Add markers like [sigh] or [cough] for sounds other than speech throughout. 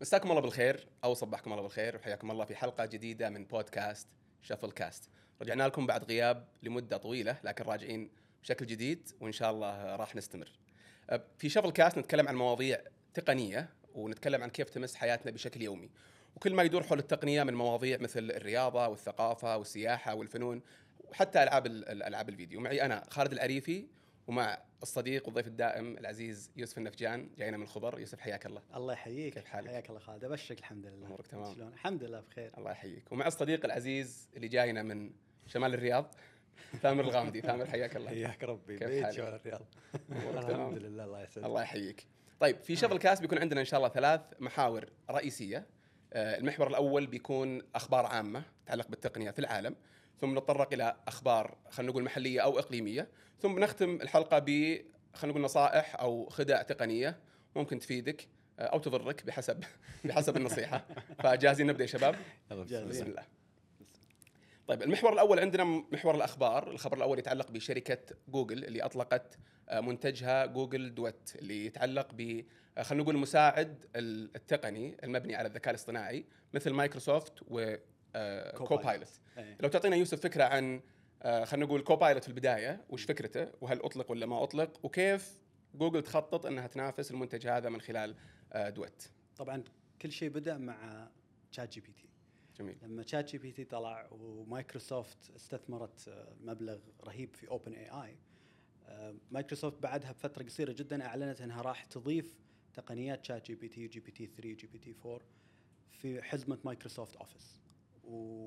مساكم الله بالخير أو صبحكم الله بالخير وحياكم الله في حلقة جديدة من بودكاست شفل كاست رجعنا لكم بعد غياب لمدة طويلة لكن راجعين بشكل جديد وإن شاء الله راح نستمر. أه، في شفل كاست نتكلم عن مواضيع تقنية ونتكلم عن كيف تمس حياتنا بشكل يومي. وكل ما يدور حول التقنية من مواضيع مثل الرياضة والثقافة والسياحة والفنون وحتى ألعاب الألعاب الفيديو. معي أنا خالد العريفي ومع الصديق والضيف الدائم العزيز يوسف النفجان جاينا من الخبر. يوسف حياك الله. الله يحييك. كيف حالك؟ حياك الله خالد. أبشرك الحمد لله. أمورك تمام. شلون الحمد لله بخير. الله يحييك. ومع الصديق العزيز اللي جاينا من شمال الرياض ثامر الغامدي. [laughs] ثامر حياك الله. حياك ربي. كيف بيت حالك؟ شمال الرياض؟ [laughs] الحمد لله. الله يسعدك. الله يحييك. طيب في شفل كاس بيكون عندنا إن شاء الله ثلاث محاور رئيسية. آه، المحور الأول بيكون أخبار عامة تتعلق بالتقنية في العالم. ثم نتطرق إلى أخبار خلينا نقول محلية أو إقليمية. ثم نختم الحلقة ب خلينا نقول نصائح أو خدع تقنية ممكن تفيدك أو تضرك بحسب بحسب النصيحة. [laughs] فجاهزين نبدأ يا شباب. بسم الله. طيب المحور الأول عندنا محور الأخبار. الخبر الأول يتعلق بشركة جوجل اللي أطلقت آه، منتجها جوجل Duet اللي يتعلق ب آه، خلينا نقول المساعد ال- التقني المبني على الذكاء الاصطناعي مثل مايكروسوفت و Copilot إيه. لو تعطينا يوسف فكرة عن آه، خلينا نقول Copilot في البداية وش فكرته؟ وهل أطلق ولا ما أطلق؟ وكيف جوجل تخطط إنها تنافس المنتج هذا من خلال آه، Duet طبعا كل شيء بدأ مع ChatGPT جميل. لما ChatGPT طلع ومايكروسوفت استثمرت آه، مبلغ رهيب في OpenAI مايكروسوفت بعدها بفترة قصيرة جدا أعلنت إنها راح تضيف تقنيات شات جي بي تي جي بي تي 3 جي بي تي 4 في حزمة مايكروسوفت Office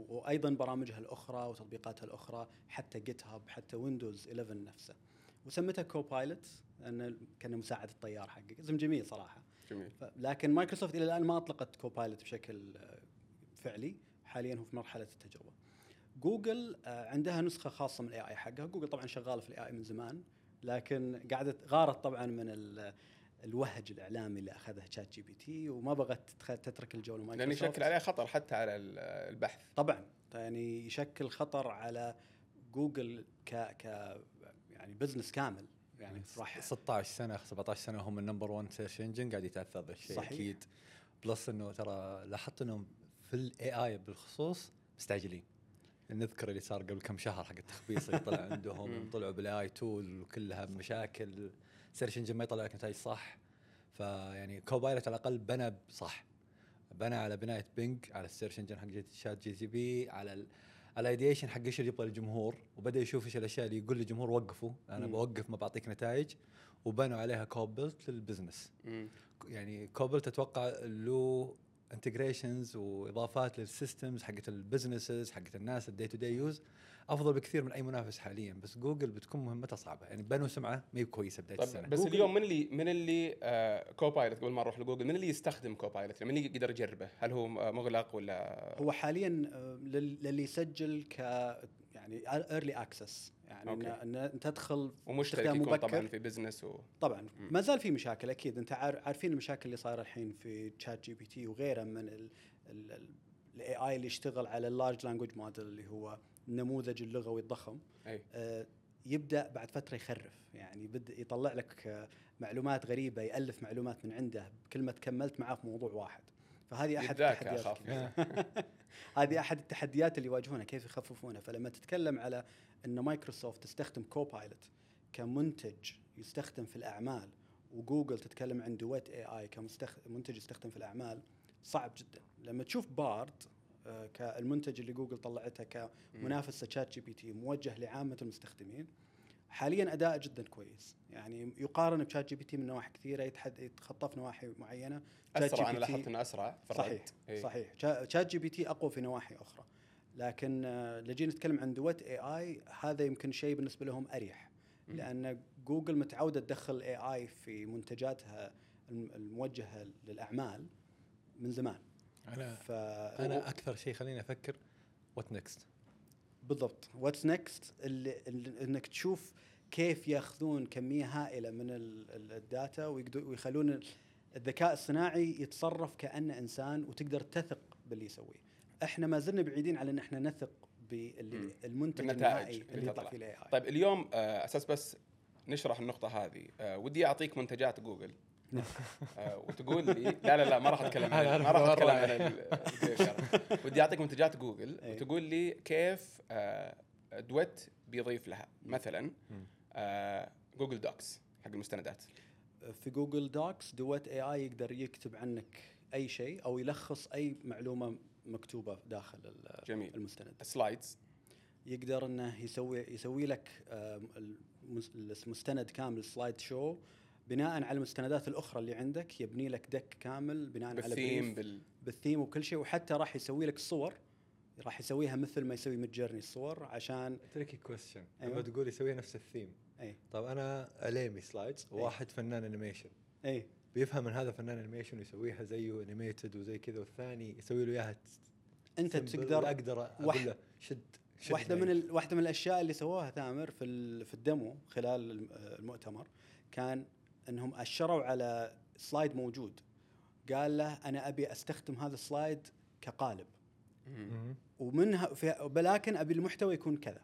وأيضا برامجها الأخرى وتطبيقاتها الأخرى حتى GitHub حتى Windows 11 نفسه. وسمتها Copilot لأن كان مساعد الطيار حقك. اسم جميل صراحة. جميل. لكن مايكروسوفت إلى الآن ما أطلقت Copilot بشكل آه، فعلي. حاليا هو في مرحلة التجربة. جوجل آه، عندها نسخة خاصة من ال AI حقها. جوجل طبعا شغالة في ال AI من زمان لكن قعدت غارت طبعا من ال- الوهج الإعلامي اللي أخذه ChatGPT وما بغت تخ- تترك الجو لأنه يشكل عليه خطر حتى على ال- البحث. طبعا. يعني يشكل خطر على جوجل ك ك يعني بزنس كامل. يعني راح 16 سنة 17 سنة هم ال number 1 search engine قاعد يتأثر ذا الشيء صحيح. أكيد. plus إنه ترى لاحظت إنهم في ال AI بالخصوص مستعجلين. نذكر اللي صار قبل كم شهر حق التخبيص اللي طلع [laughs] عندهم. طلعوا بال AI tool وكلها مشاكل. search engine ما يطلع لك نتائج صح. فيعني Copilot على الأقل بنى صح بنى على بناية Bing على ال search engine حق ChatGPT على ال ال edition حق إيش اللي يبغى الجمهور وبدأ يشوف إيش الأشياء اللي يقول للجمهور وقفوا. أنا مم. بوقف ما بعطيك نتائج. وبنوا عليها Copilot لل business. مم. يعني Copilot أتوقع له integrations وإضافات لل systems حقت ال businesses حقت الناس ال day to day use أفضل بكثير من أي منافس حاليا بس جوجل بتكون مهمتها صعبة يعني بنوا سمعة ما هي كويسة بداية السنة طيب بس جوجل- اليوم من اللي من اللي آه Copilot قبل ما نروح لجوجل من اللي يستخدم Copilot؟ من اللي يقدر يجربه؟ هل هو مغلق ولا هو حاليا آه، لل- للي يسجل ك يعني early access يعني okay. ان إن تدخل ومشترك يكون مبكر. طبعا في business و... طبعا مم. ما زال في مشاكل أكيد أنت عار- عارفين المشاكل اللي صايرة الحين في ChatGPT وغيره من ال AI اللي يشتغل على ال large language model اللي هو النموذج اللغوي الضخم أي. آه، يبدأ بعد فترة يخرف. يعني بدا يطلع لك آه، معلومات غريبة يألف معلومات من عنده كلمه كملت معاه في موضوع واحد. فهذه أحد التحديات. [laughs] هذه أحد التحديات اللي يواجهونها كيف يخففونها فلما تتكلم على إن مايكروسوفت تستخدم Copilot كمنتج يستخدم في الأعمال وجوجل تتكلم عن Duet AI كمنتج يستخدم في الأعمال صعب جدا. لما تشوف Bard كالمنتج اللي جوجل طلعته كمنافسة ChatGPT موجه لعامة المستخدمين. حاليا أداء جدا كويس. يعني يقارن ب ChatGPT من نواحي كثيرة يتحد يتخطى في نواحي معينة. اسرع GPT أنا- لاحظت إنه أسرع في صحيح الرد. إي. صحيح. شا- ChatGPT أقوى في نواحي أخرى. لكن آه، لو جينا نتكلم عن Duet AI هذا يمكن شيء بالنسبة لهم أريح. لأن جوجل متعودة تدخل AI في منتجاتها الم- الموجهة للأعمال من زمان. أنا ف أنا أكثر شيء خليني أفكر what next بالضبط what's next إنك تشوف كيف يأخذون كمية هائلة من ال- ال- ال data ويخلون ال- الذكاء الصناعي يتصرف كأنه إنسان وتقدر تثق باللي يسويه. إحنا ما زلنا بعيدين على إن إحنا نثق. بالمنتج النهائي اللي اللي يطلع. فيه ال AI. طيب اليوم آه، أساس بس نشرح النقطة هذه آه، ودي أعطيك منتجات جوجل [laughs] وتقول لي لا لا لا ما راح أتكلم عن ما راح أتكلم. عن ودي أعطيك منتجات جوجل. إيه. وتقول لي كيف آه، Duet بيضيف لها. مثلا. آه، Google Docs حق المستندات. في Google Docs Duet AI يقدر يكتب عنك أي شيء أو يلخص أي معلومة مكتوبة داخل جميل. المستند. ال Slides يقدر إنه يسوي يسوي لك المستند كامل slide show بناء على المستندات الأخرى اللي عندك يبني لك deck كامل بناء على بال theme brief بال بال theme وكل شيء وحتى راح يسوي لك الصور راح يسويها مثل ما يسوي Midjourney الصور عشان تريكي كويستشن أيوة. لما تقول يسوي نفس الثيم أي طب أنا أليمي سلايدز أي. وواحد فنان انيميشن أي بيفهم من هذا فنان انيميشن ويسويها زيه انيميتد وزي كذا والثاني يسوي له إياها أنت تقدر أقدر أقول واحد- له شد شد واحدة. من ال... واحدة من الأشياء اللي سووها ثامر في ال... في الدمو خلال الم- المؤتمر كان انهم اشروا على سلايد موجود. قال له أنا ابي استخدم هذا السلايد كقالب. ومنها ولكن ابي المحتوى يكون كذا.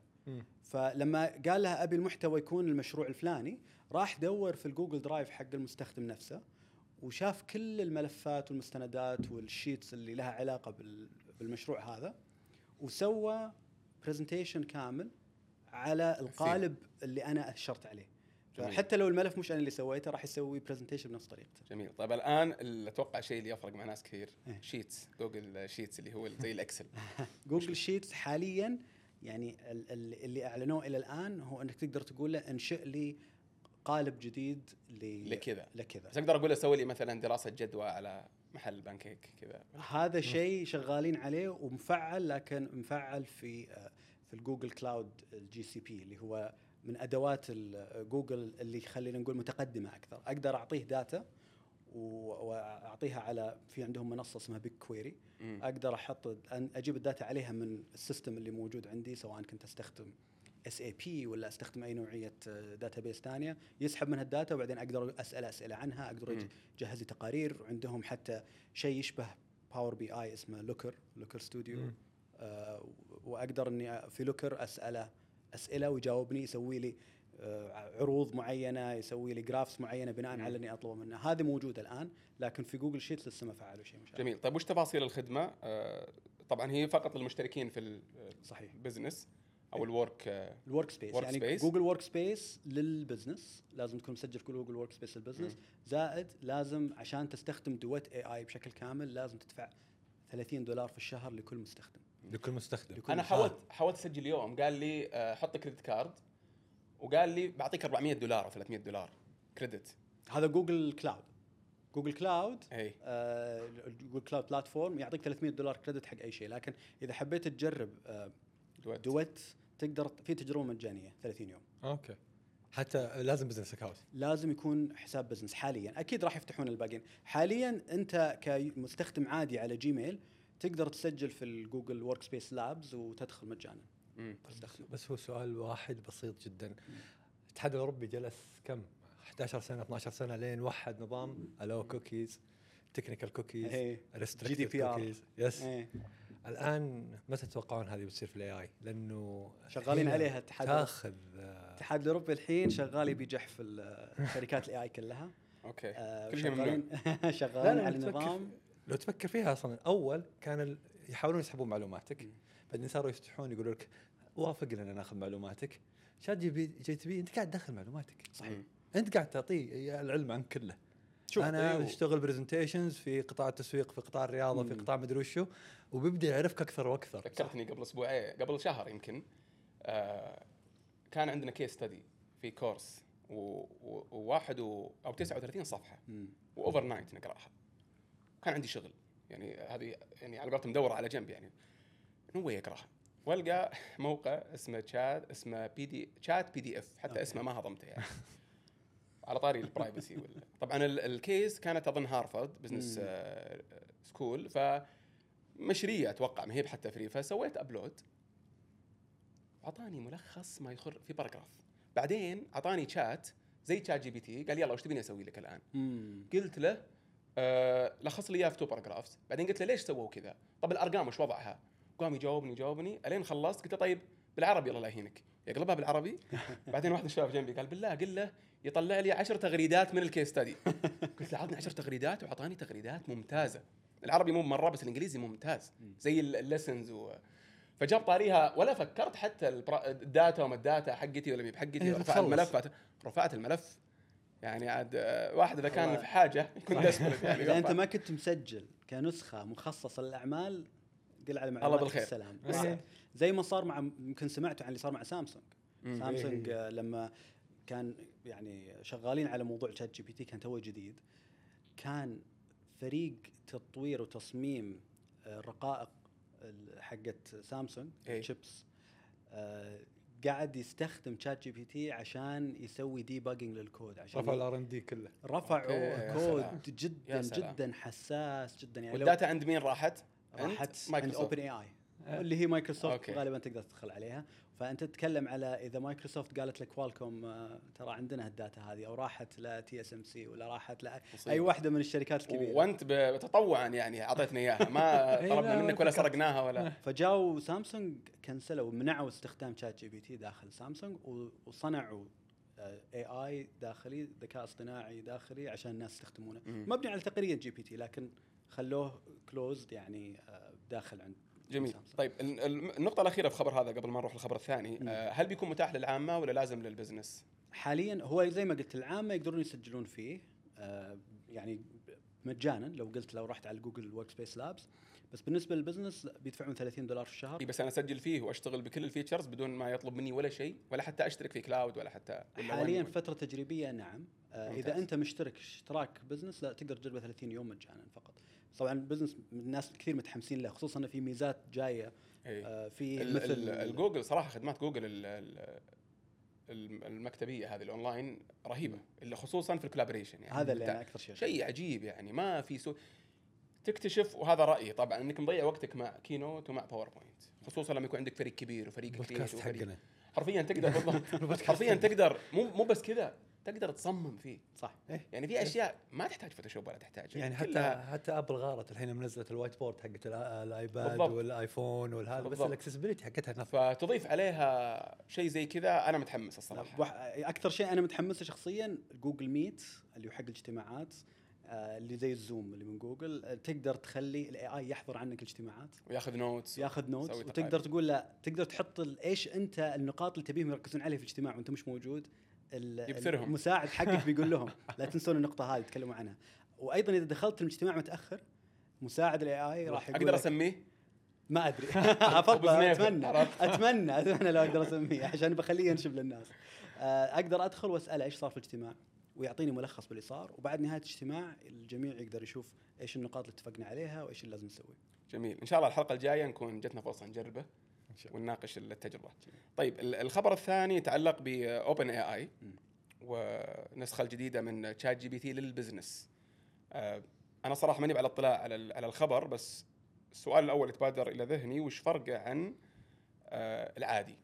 فلما قال لها ابي المحتوى يكون المشروع الفلاني راح دور في ال Google Drive حق المستخدم نفسه وشاف كل الملفات والمستندات وال sheets اللي لها علاقة بال- بالمشروع هذا وسوى presentation كامل على القالب اللي أنا أشرت عليه. جميل. فحتى لو الملف مش أنا اللي سويته راح يسوي presentation بنفس طريقته. جميل. طيب الآن ال- أتوقع الشيء اللي يفرق مع ناس كثير. إيه. Sheets. Google Sheets اللي هو زي ال Excel. [laughs] Google Sheets حاليا يعني ال- ال- اللي أعلنوه إلى الآن هو إنك تقدر تقول له انشئ لي قالب جديد ل- لكذا. لكذا. بس أقدر أقول له سوي لي مثلا دراسة جدوى على محل بانكيك كذا. هذا شيء شغالين عليه ومفعل لكن مفعل في آه، في ال Google Cloud ال GCP اللي هو من أدوات جوجل اللي خلينا نقول متقدمة أكثر أقدر أعطيه data وأعطيها على في عندهم منصة اسمها BigQuery. أقدر أحط أجيب ال data عليها من ال system اللي موجود عندي سواء كنت أستخدم SAP ولا أستخدم أي نوعية database ثانية يسحب منها ال data وبعدين أقدر أسأل أسئلة عنها أقدر. يجهز لي تقارير وعندهم حتى شيء يشبه Power BI اسمه Looker Looker Studio. آه وأقدر إني في Looker أسأله أسئلة ويجاوبني يسوي لي آه عروض معينة يسوي لي graphs معينة بناء مم. على اني اطلب منه. هذه موجودة الآن لكن في جوجل Sheets لسه ما فعلوا شيء مشابه جميل. طيب وش تفاصيل الخدمة؟ آه، طبعا هي فقط للمشتركين في صحيح. ال business أو ال Work ال Workspace يعني space. جوجل Workspace لل business لازم تكون مسجل في جوجل Workspace لل business زائد لازم عشان تستخدم Duet AI بشكل كامل لازم تدفع 30 دولار في الشهر لكل مستخدم. لكل مستخدم. لكل أنا. حاولت حاولت أسجل اليوم قال لي آه، حط credit card وقال لي بعطيك 400 دولار أو 300 دولار credit هذا جوجل Cloud جوجل Cloud إي. آه، جوجل Cloud Platform يعطيك 300 دولار credit حق أي شيء لكن إذا حبيت تجرب آه، Duet Duet تقدر في تجربة مجانية 30 يوم. okay. حتى لازم business account لازم يكون حساب business حاليا. أكيد راح يفتحون الباقيين. حاليا أنت كمستخدم عادي على Gmail تقدر تسجل في الجوجل Workspace Labs وتدخل مجانا. بس هو سؤال واحد بسيط جدا. الاتحاد الأوروبي جلس كم؟ 11 سنة 12 سنة لين وحد نظام allow cookies technical cookies إيه. restricted GDPR. cookies yes. الآن متى تتوقعون هذه بتصير في ال AI؟ لأنه شغالين عليها اتحاد تاخذ آه، الاتحاد الأوروبي الحين شغال يبي يجح في شركات ال AI كلها. okay. آه، كل شيء شغالين [laughs] شغالين على نظام لو تفكر فيها أصلا اول كان يحاولون يسحبون معلوماتك. بعدين صاروا يفتحون يقولوا لك وافق لنا ناخذ معلوماتك شات جي بي جي تي بي أنت قاعد تدخل معلوماتك صحيح. أنت قاعد تعطيه العلم عن كله شوف أنا أيوه. أشتغل presentations في قطاع التسويق في قطاع الرياضة في مم. قطاع مدري وشو وبيبدأ يعرفك أكثر وأكثر ذكرتني قبل أسبوعين قبل شهر يمكن آه كان عندنا case study في course وواحد و- أو 39 صفحة. و overnight نقرأها كان عندي شغل. يعني هذه يعني على قولتهم مدوره على جنب يعني. no way اقراها والقى موقع اسمه تشات اسمه بي دي تشات بي دي اف حتى okay. اسمه ما هضمته يعني. على طاري ال privacy وال- [laughs] طبعا ال- ال case كانت أظن Harvard Business School ف مشرية أتوقع ما هي حتى free فسويت upload أعطاني ملخص ما يخر في paragraph بعدين أعطاني شات زي ChatGPT قال يلا وش تبيني أسوي لك الآن؟ مم. قلت له آه لخص لي اياه في two paragraphs بعدين قلت له ليش سووا كذا؟ طب الأرقام وش وضعها؟ قام يجاوبني يجاوبني. ألين خلصت قلت له طيب بالعربي الله لا يهينك. يقلبها بالعربي. [laughs] بعدين واحد الشباب جنبي قال بالله قل له يطلع لي عشر تغريدات من ال case study [laughs] قلت له عطني عشر تغريدات وأعطاني تغريدات ممتازة. العربي مو مرة بس الإنجليزي ممتاز. زي الليسنز و... فجاب طاريها ولا فكرت حتى الداتا وما الداتا حقتي ولا مي بحقتي. رفع بتخلص. الملف رفعت الملف. يعني عاد آه، واحد إذا كان. في حاجة [laughs] يكون ديسبرت يعني إذا أنت. ما كنت مسجل كنسخة مخصصة للأعمال قل على الله معلومات بالخير. السلام بس إيه. زي ما صار مع يمكن سمعتوا عن اللي صار مع سامسونج مم. سامسونج إيه. آه، لما كان يعني شغالين على موضوع شات جي بي تي كان توه جديد كان فريق تطوير وتصميم آه، الرقائق ال- حقت سامسونج إيه. تشيبس آه، قاعد يستخدم ChatGPT عشان يسوي debugging لل code عشان رفع ال R&D كله رفعوا كود. جدا يا سلام. جدا حساس جدا يعني وال data عند مين راحت؟ راحت عند. OpenAI اللي هي مايكروسوفت. غالبا تقدر تدخل عليها فأنت تتكلم على إذا مايكروسوفت قالت لك كوالكوم آه، ترى عندنا ال data هذه أو راحت ل TSMC ولا راحت لاي. واحدة من الشركات الكبيرة وأنت تطوعا يعني اعطيتنا إياها ما [laughs] إيه، طلبنا لا، منك ولا. سرقناها ولا فجاوا سامسونج cancelوا منعوا استخدام ChatGPT داخل سامسونج وصنعوا AI داخلي ذكاء اصطناعي داخلي عشان الناس يستخدمونه. مبني على تقنيه GPT لكن خلوه closed يعني آه، داخل عند جميل. طيب ال- ال- النقطة الأخيرة في الخبر هذا قبل ما نروح للخبر الثاني مم. آه، هل بيكون متاح للعامة ولا لازم لل business؟ حاليا هو زي ما قلت العامة يقدرون يسجلون فيه آه، يعني مجانا لو قلت لو رحت على جوجل ورك سبيس لابس بس بالنسبة لل business بيدفعون 30 دولار في الشهر اي بس أنا أسجل فيه وأشتغل بكل ال features بدون ما يطلب مني ولا شيء ولا حتى أشترك في Cloud ولا حتى ولا حاليا وين- فترة تجريبية نعم آه،. إذا أنت مشترك اشتراك business لا تقدر تجربه 30 يوم مجانا فقط طبعا ال business الناس كثير متحمسين له خصوصا انه في ميزات جاية. إيه. آه، في ال- مثل ال- الجوجل صراحة خدمات جوجل ال- ال- الم- المكتبية هذه الأونلاين رهيبة اللي خصوصا في الكولابريشن يعني. هذا اللي أنا أكثر شيء شيء عجيب يعني ما في سوء. تكتشف وهذا رأيي طبعا إنك مضيع وقتك مع كينوت ومع باوربوينت خصوصا لما يكون عندك فريق كبير وفريق حقنا. حرفيا تقدر [laughs] بالضبط حرفيا تقدر مو مو بس كذا. تقدر تصمم فيه. صح. يعني في أشياء ما تحتاج فوتوشوب ولا تحتاج. يعني حتى حتى ابل غارت الحين منزلت الوايت بورد حقت ال- الايباد بالضبط. والايفون والهذا بس. الاكسسبيلتي حقتها نفس فتضيف عليها شيء زي كذا أنا متحمس الصراحة. أكثر شيء أنا متحمس شخصيا جوجل Meet اللي هو حق الاجتماعات آه، اللي زي ال Zoom اللي من جوجل آه، تقدر تخلي ال AI يحضر عنك الاجتماعات. وياخذ notes ياخذ notes وتقدر. تقول له تقدر تحط إيش أنت النقاط اللي تبيهم يركزون عليها في الاجتماع وأنت مش موجود. المساعد حقك بيقول لهم [laughs] لا تنسون النقطة هذه تكلموا عنها. وأيضا إذا دخلت الاجتماع متأخر مساعد ال AI راح يقول أقدر أسميه؟ ما أدري. [laughs] [laughs] أفضل أتمنى؟ أتمنى أتمنى لو أقدر أسميه عشان بخليه ينشب للناس. آه، أقدر أدخل وأسأله إيش صار في الاجتماع؟ ويعطيني ملخص باللي صار وبعد نهاية الاجتماع الجميع يقدر يشوف إيش النقاط اللي اتفقنا عليها وإيش اللي لازم نسويه جميل. إن شاء الله الحلقة الجاية نكون جتنا فرصة نجربه. ونناقش التجربة. طيب ال- الخبر الثاني يتعلق ب OpenAI. والنسخه الجديدة من ChatGPT لل business أنا صراحة ماني على اطلاع على على الخبر بس السؤال الأول يتبادر إلى ذهني وش فرقه عن آه، العادي؟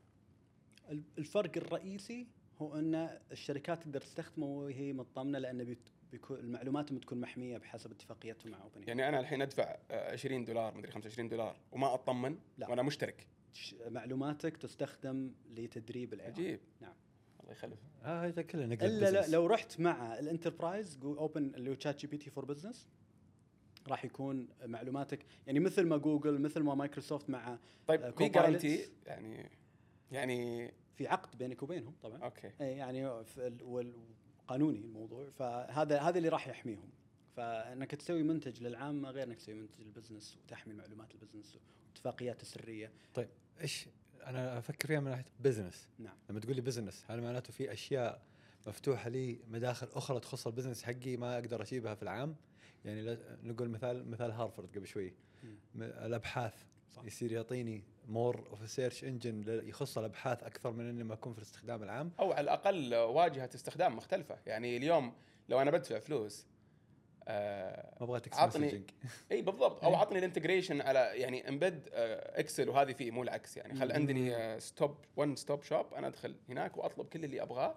ال- الفرق الرئيسي هو أن الشركات تقدر تستخدمه وهي مطمنة لأن المعلومات بتكون محمية بحسب اتفاقيتهم مع Open يعني أنا الحين أدفع آه، 20 دولار مدري 25 دولار وما أطمن؟ لا. وأنا مشترك. معلوماتك تستخدم لتدريب ال AI عجيب. نعم. الله يخلف. آه هذا كله نقل إلا لا. لو رحت مع ال enterprise Open اللي هو ChatGPT for business راح يكون معلوماتك. يعني مثل ما جوجل مثل ما مايكروسوفت مع طيب آه، في Copilot. guarantee يعني يعني في عقد بينك وبينهم طبعا. أوكي. إيه يعني في ال- وال- قانوني الموضوع. فهذا هذا اللي راح يحميهم. فانك تسوي منتج للعامة غير إنك تسوي منتج لل business وتحمي معلومات ال business واتفاقيات السرية. طيب. إيش أنا أفكر فيها من ناحية business نعم. لما تقول لي business هل معناته في أشياء مفتوحة لي مداخل أخرى تخص ال business حقي ما أقدر اجيبها في العام؟ يعني نقول مثال مثال هارفرد قبل شوي. الأبحاث. صح. يصير يعطيني more of search engine يخص الأبحاث أكثر من إني ما أكون في الاستخدام العام. أو على الأقل واجهة استخدام مختلفة. يعني اليوم لو أنا بدفع فلوس آه ما أبغى text عطني- [laughs] إي بالضبط. أو. عطني ال integration على يعني embed Excel وهذه فيه مو العكس يعني. خل. عندني stop one stop shop أنا أدخل هناك وأطلب كل اللي أبغاه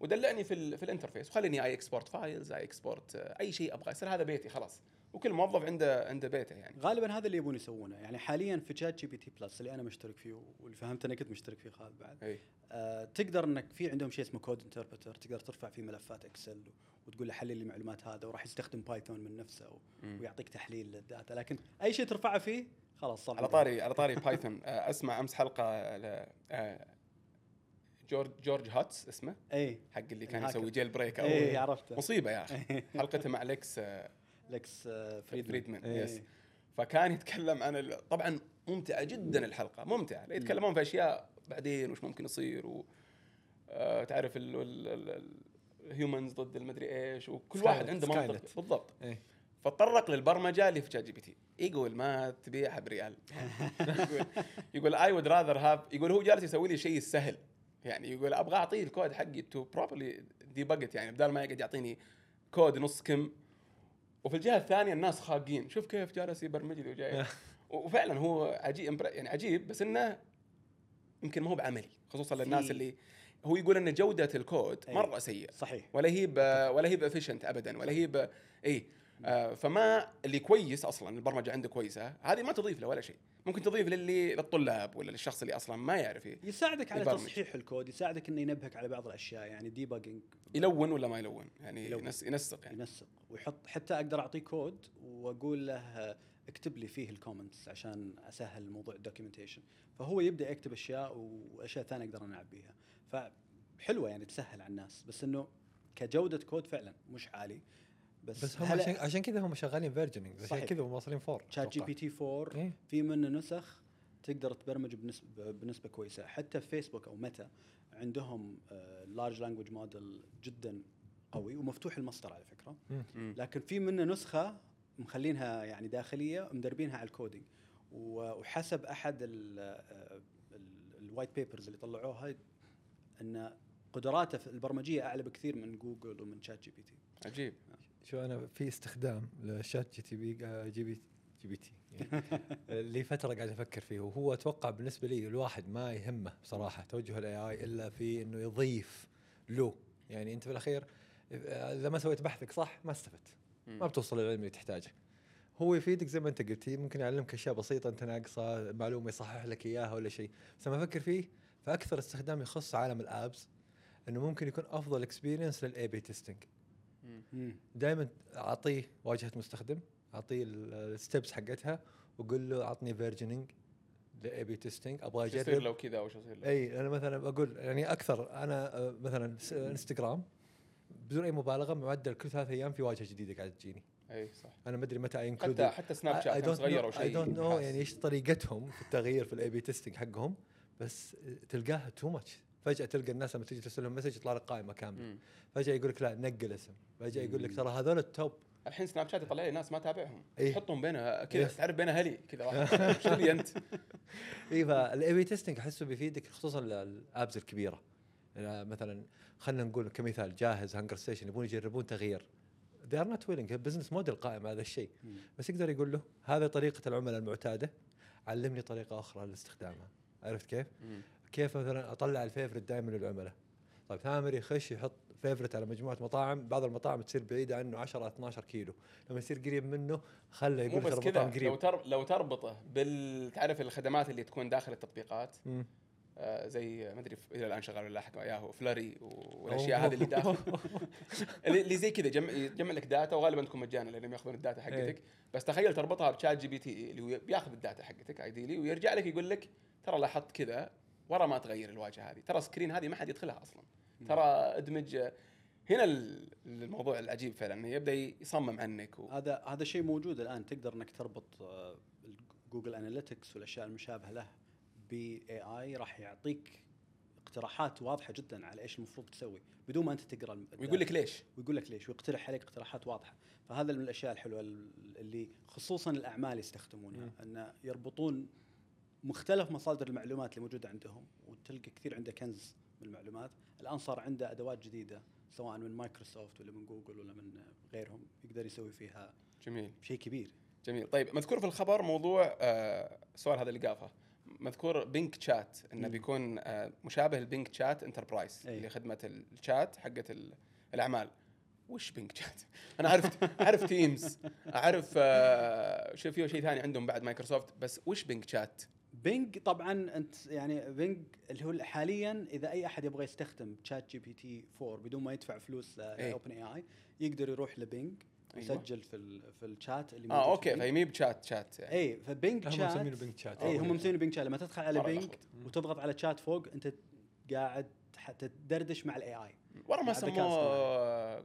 ودلعني في ال في ال interface. وخليني I export files I export أي شيء أبغاه. يصير هذا بيتي خلاص. وكل موظف عنده عنده بيته يعني. غالبا هذا اللي يبون يسوونه. يعني حاليا في ChatGPT Plus اللي أنا مشترك فيه واللي فهمت أنك كنت مشترك فيه خالد بعد إي. آه تقدر إنك في عندهم شيء اسمه code interpreter تقدر ترفع فيه ملفات Excel وتقول له حلل لي المعلومات هذا وراح يستخدم Python من نفسه و-. ويعطيك تحليل لل data. لكن أي شيء ترفعه فيه خلاص صار على طاري على طاري Python [laughs] آه، أسمع أمس حلقة ل آه، جورج جورج هاتس اسمه؟ إي. حق اللي كان. يسوي jailbreak إي أو عرفته. مصيبة يا أخي. [laughs] حلقته مع آه، لكس آه، فريدمان, إيه. yes. فكان يتكلم عن ال... طبعا ممتعة جدا الحلقة ممتعة. يتكلمون في أشياء بعدين وش ممكن يصير و آه تعرف ال humans ضد المدري إيش وكل واحد عنده منطق. بالضبط. إيه. فطرق للبرمجة اللي في ChatGPT يقول ما تبيعها بريال يقول [laughs] يقول I would rather have يقول هو جالس يسوي لي شيء السهل يعني يقول أبغى أعطيه الكود حقي to properly debug it يعني بدل ما يقعد يعطيني كود نص كم وفي الجهة الثانية الناس خاقين. شوف كيف جالس يبرمج لي وجاي [laughs] وفعلا هو عجيب يعني عجيب بس إنه يمكن ما هو بعملي خصوصا للناس اللي هو يقول إن جودة الكود أي. مرة سيئة. صحيح. ولا هي ولا هي ب efficient ابدا ولا هي اي آه فما اللي كويس أصلا البرمجة عنده كويسة هذه ما تضيف له ولا شيء. ممكن تضيف للي للطلاب ولا للشخص اللي أصلا ما يعرف يساعدك على يبرمج. تصحيح الكود يساعدك إنه ينبهك على بعض الأشياء يعني debugging يلون ولا ما يلون؟ يعني يلون. ينس ينسق يعني. ينسق. ويحط حتى أقدر أعطيه كود وأقول له اكتب لي فيه ال comments عشان أسهل موضوع ال documentation فهو يبدأ يكتب أشياء وأشياء ثانية أقدر أنا اعبيها فحلوة يعني تسهل على الناس بس إنه كجودة كود فعلا مش عالي. بس, بس هم عشان, عشان كذا هم شغالين versioning عشان صحيح. كذا هم واصلين four ChatGPT 4 إيه. في منه نسخ تقدر تبرمج بنسبه بنسبة كويسة. حتى في فيسبوك أو ميتا عندهم large language model جدا قوي ومفتوح المصدر على فكرة. مم. لكن في منه نسخة مخلينها يعني داخلية مدربينها على ال coding. و- وحسب أحد ال white papers اللي طلعوها إن قدراته في البرمجية أعلى بكثير من جوجل ومن Chat GPT. عجيب. شو أنا في استخدام ل ChatGTP آه، GP GPT. يعني [laughs] لي فترة قاعد أفكر فيه وهو أتوقع بالنسبة لي الواحد ما يهمه بصراحة توجه ال AI إلا في إنه يضيف له يعني أنت في الاخير إذا ما سويت بحثك صح ما استفدت. ما بتوصل للعلم اللي تحتاجه. هو يفيدك زي ما أنت قلت ممكن يعلمك أشياء بسيطة أنت ناقصة معلومة يصحح لك إياها ولا شيء. بس لما أفكر فيه فأكثر استخدام يخص عالم ال apps إنه ممكن يكون أفضل experience لل A/B testing. دائما أعطيه واجهة مستخدم أعطيه ال steps حقتها وأقول له أعطني versioning ل A/B testing أبغى شو يصير أجرب. لو كذا وش يصير أي أنا مثلا بقول يعني أكثر أنا آه، مثلا إنستغرام بدون أي مبالغة معدل كل ثلاث أيام في واجهة جديدة قاعدة تجيني. أي صح. أنا ما أدري متى حتى include حتى سناب شات كان غيروا شيء. I don't know. يعني إيش طريقتهم في التغيير في ال A/B testing حقهم بس تلقاها too much فجأة تلقى الناس لما تيجي ترسل لهم message يطلع لك قائمة كاملة مم. فجأة يقول لك لا نقل اسم فجأة يقول لك. ترى هذول ال top الحين سناب شات يطلع لي ناس ما أتابعهم إيه. يحطهم بينها كذا yes. تعرف بينها هلي كذا واحد [laughs] إيش تبي انت؟ اي فال A/B testing أحسه بيفيدك خصوصا ال apps الكبيرة يعني مثلا خلينا نقول كمثال جاهز هانجر ستيشن يبون يجربون تغيير they are not willing business model قائم على هذا الشيء. بس يقدر يقول له هذه طريقة العملاء المعتادة علمني طريقة أخرى لاستخدامها عرفت كيف؟ مم. كيف مثلا أطلع ال favorite دائما للعملاء؟ طيب ثامر يخش يحط favorite على مجموعة مطاعم بعض المطاعم تصير بعيدة عنه 10 12 كيلو. لما يصير قريب منه خله يقول بس كذا لو تر لو تربطه بال تعرف الخدمات اللي تكون داخل التطبيقات؟ مم. آه زي ما أدري إلى الآن شغال ولا لا حق ياهو flurry والأشياء هذه اللي داخل. اللي زي كذا يجمع, يجمع لك data وغالبا تكون مجانا لأنهم يأخذون ال data حقتك. إيه. بس تخيل تربطها بشات جي بي تي اللي هو بياخذ الداتا حقتك ايديلي ويرجع لك يقول لك ترى لاحظت كذا ورا ما تغير الواجهة هذه. ترى screen هذه ما حد يدخلها أصلا. ترى ادمج هنا ال- الموضوع العجيب فعلا إنه يبدأ يصمم عنك و... هذا هذا شيء موجود الآن تقدر إنك تربط آه، جوجل analytics والأشياء المشابهة له باي اي راح يعطيك اقتراحات واضحة جدا على إيش المفروض تسوي بدون ما أنت تقرأ ويقول لك ليش. ويقول لك ليش ويقترح عليك اقتراحات واضحة. فهذا من الأشياء الحلوة ال- اللي خصوصا الأعمال يستخدمونها إن يربطون مختلف مصادر المعلومات اللي موجودة عندهم وتلقى كثير عنده كنز من المعلومات الآن صار عنده أدوات جديدة سواء من مايكروسوفت ولا من جوجل ولا من غيرهم يقدر يسوي فيها جميل شيء كبير جميل طيب مذكور في الخبر موضوع آه السؤال هذا اللي قافه مذكور بينك تشات إنه. بيكون آه مشابه البينج chat enterprise أي. اللي خدمة الشات حقت ال- الأعمال وش بينج شات؟ [laughs] أنا عرفت أعرف Teams أعرف آه شوف في شيء ثاني عندهم بعد مايكروسوفت بس وش بينج شات؟ بينج طبعا أنت يعني بينج اللي هو حاليا إذا أي أحد يبغى يستخدم تشات جي بي تي 4 بدون ما يدفع فلوس. لاوبن AI يقدر يروح لبينج أيوة. ويسجل في ال في الشات اللي آه okay. فهي مي ب chat chat يعني. اي فبينج هم شات مسمينه بينج شات اي هم. مسمينه بينج شات لما تدخل على بينج. وتضغط على شات فوق أنت قاعد حتى تدردش مع ال AI ورا ما سموه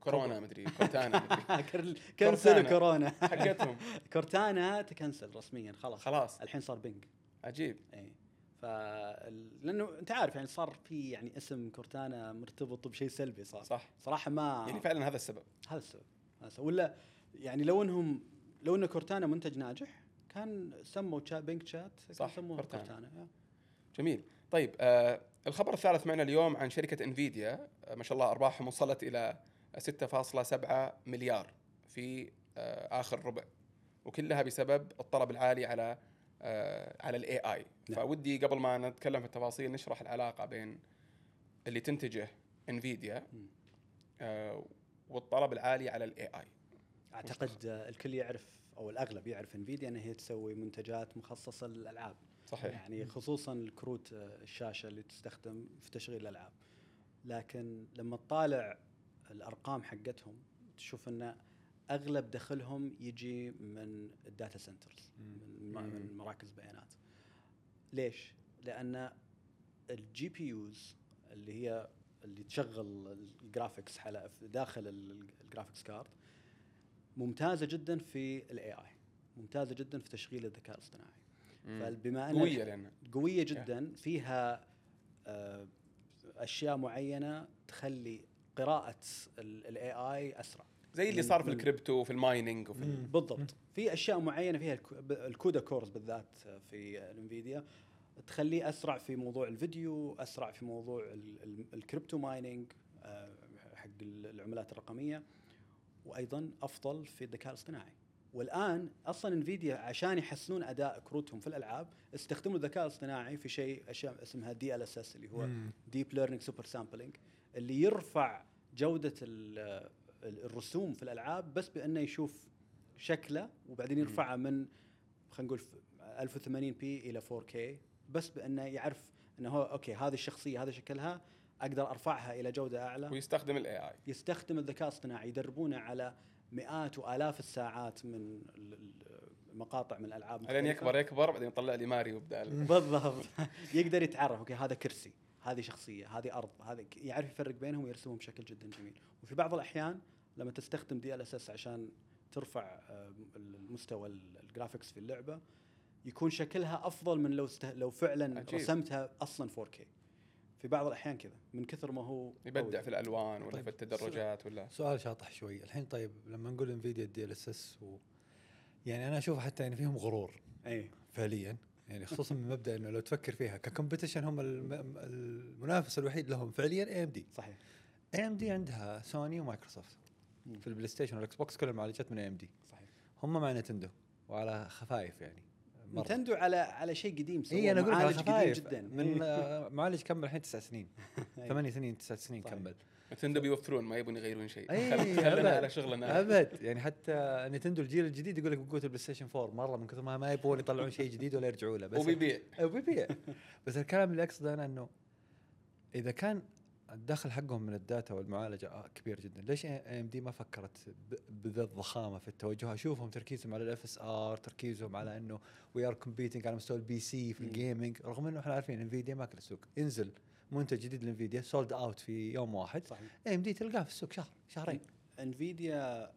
كورونا مدري كورتانا مدري. [laughs] cancel كورتانا. كورونا. حقتهم. [laughs] كورتانا تكنسل رسميا خلاص. خلاص. الحين صار بينج. عجيب. إي. ف لأنه أنت عارف يعني صار في يعني اسم كورتانا مرتبط بشيء سلبي صار. صح. صراحة ما يعني فعلا هذا السبب. هذا السبب. هذا السبب. ولا يعني لو إنهم لو إن كورتانا منتج ناجح كان سموا بينك شات صح، سموه كورتانا. كورتانا, كورتانا. جميل. طيب آه الخبر الثالث معنا اليوم عن شركة انفيديا ما شاء الله أرباحهم وصلت إلى 6.7 مليار في آه آخر ربع وكلها بسبب الطلب العالي على آه على ال AI نعم. فودي قبل ما نتكلم في التفاصيل نشرح العلاقة بين اللي تنتجه انفيديا. آه والطلب العالي على ال AI أعتقد الكل يعرف أو الأغلب يعرف انفيديا إن هي تسوي منتجات مخصصة للألعاب صحيح. يعني خصوصا الكروت آه، الشاشة اللي تستخدم في تشغيل الألعاب. لكن لما تطالع الأرقام حقتهم تشوف إن أغلب دخلهم يجي من ال data centers من. من مراكز بيانات. ليش؟ لأن ال GPUs اللي هي اللي تشغل ال graphics على داخل ال- ال graphics card ممتازة جدا في ال AI ممتازة جدا في تشغيل الذكاء الاصطناعي. فبما ان قوية لأن قوية جدا فيها آه، أشياء معينة تخلي قراءة الاي اي أسرع. زي اللي صار في الكريبتو وفي ال mining وفي ال- بالضبط. في أشياء معينة فيها ال CUDA cores بالذات في الانفيديا تخليه أسرع في موضوع الفيديو أسرع في موضوع ال- ال- ال crypto mining آه، حق العملات الرقمية وأيضا أفضل في الذكاء الاصطناعي. والآن أصلا انفيديا عشان يحسنون أداء كروتهم في الألعاب استخدموا الذكاء الاصطناعي في شيء اشياء اسمها DLSS اللي هو. deep learning super sampling اللي يرفع جودة ال- ال- الرسوم في الألعاب بس بأنه يشوف شكله وبعدين يرفعها من خلينا نقول ف- 1080p إلى 4K بس بأنه يعرف إنه هو okay هذه الشخصية هذا شكلها أقدر أرفعها إلى جودة أعلى. ويستخدم ال AI يستخدم الذكاء الاصطناعي يدربونه على مئات وآلاف الساعات من مقاطع من الألعاب لين. يكبر يكبر بعدين يطلع لي ماريو بدال. بالضبط. [laughs] يقدر يتعرف. okay هذا كرسي هذه شخصية هذه أرض هذا يعرف يفرق بينهم ويرسمهم بشكل جدا جميل. وفي بعض الأحيان لما تستخدم DLSS عشان ترفع المستوى ال- ال graphics في اللعبة يكون شكلها أفضل من لو است... لو فعلا. رسمتها أصلا 4K في بعض الأحيان كذا من كثر ما هو يبدع. في الألوان ولا طيب، في التدرجات ولا؟ سؤال شاطح شوي. الحين طيب لما نقول انفيديا DLSS و يعني أنا أشوف حتى يعني فيهم غرور. أي. فعليا. يعني خصوصا من مبدأ إنه لو تفكر فيها ك competition هم الم- المنافس الوحيد لهم فعليا اي ام دي صحيح. اي ام دي عندها سوني ومايكروسوفت. في البلاي ستيشن والإكس بوكس كل المعالجات من اي ام دي صحيح. هم مع نتندو وعلى خفايف يعني. نتندو على على شيء قديم سووه اي أنا أقول معالج قديم خفايف. جدا. من إيه. [laughs] معالج كمل الحين تسع سنين. [laughs] إيه. ثمانية سنين تسع سنين صحيح. كمل. نتندو بيوفرون ما يبون يغيرون شيء. [laughs] خلنا أبد. على شغلنا. أبد. يعني حتى نتندو الجيل الجديد يقول لك بقوة البلاي ستيشن 4 مرة من كثر ما ما يبغون يطلعون شيء جديد ولا يرجعوا له. بس وبيبيع. وبيبيع. بس الكلام اللي أقصده أنا إنه إذا كان الدخل حقهم من ال data والمعالجة آه كبير جدا. ليش AMD ما فكرت بذا الضخامة في التوجه؟ أشوفهم تركيزهم على ال FSR تركيزهم على إنه we are competing على مستوى ال PC في. ال gaming رغم إنه إحنا عارفين انفيديا ماكل السوق. ينزل منتج جديد لانفيديا sold out في يوم واحد. صحيح. AMD تلقاه في السوق شهر شهرين. انفيديا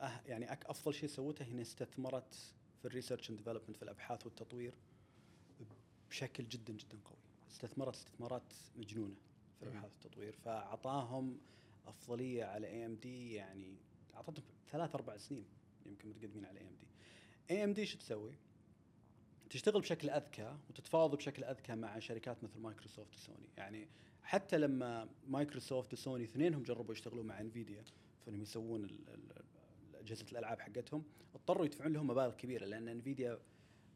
أه يعني أك أفضل شيء سوته هي استثمرت في ال research and development في الأبحاث والتطوير بشكل جدا جدا قوي. استثمرت استثمارات مجنونة. في. الابحاث والتطوير فأعطاهم أفضلية على AMD يعني أعطتهم ثلاث أربع سنين يمكن متقدمين على اي ام دي اي ام دي شو تسوي؟ تشتغل بشكل أذكى وتتفاوض بشكل أذكى مع شركات مثل مايكروسوفت وسوني. يعني حتى لما مايكروسوفت وسوني اثنينهم جربوا يشتغلوا مع انفيديا فانهم يسوون أجهزة الألعاب حقتهم اضطروا يدفعون لهم مبالغ كبيرة لأن انفيديا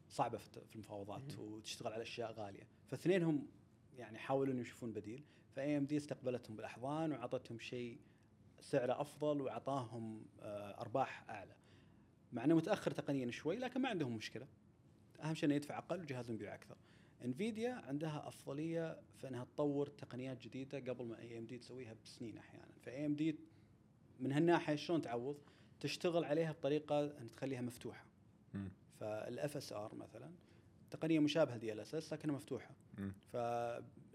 صعبة في المفاوضات وتشتغل على أشياء غالية. فاثنينهم يعني حاولوا انه يشوفون بديل. ف AMD استقبلتهم بالأحضان واعطتهم شيء سعره أفضل واعطاهم آه، أرباح أعلى. مع إنه متأخر تقنيا شوي لكن ما عندهم مشكلة. أهم شيء إنه يدفع أقل وجهازهم يبيع أكثر. انفيديا عندها أفضلية في إنها تطور تقنيات جديدة قبل ما AMD تسويها بسنين أحيانا. ف AMD من هالناحية شلون تعوض؟ تشتغل عليها بطريقة ان تخليها مفتوحة. فال FSR مثلا تقنية مشابهة DLSS لكنها مفتوحة. مم.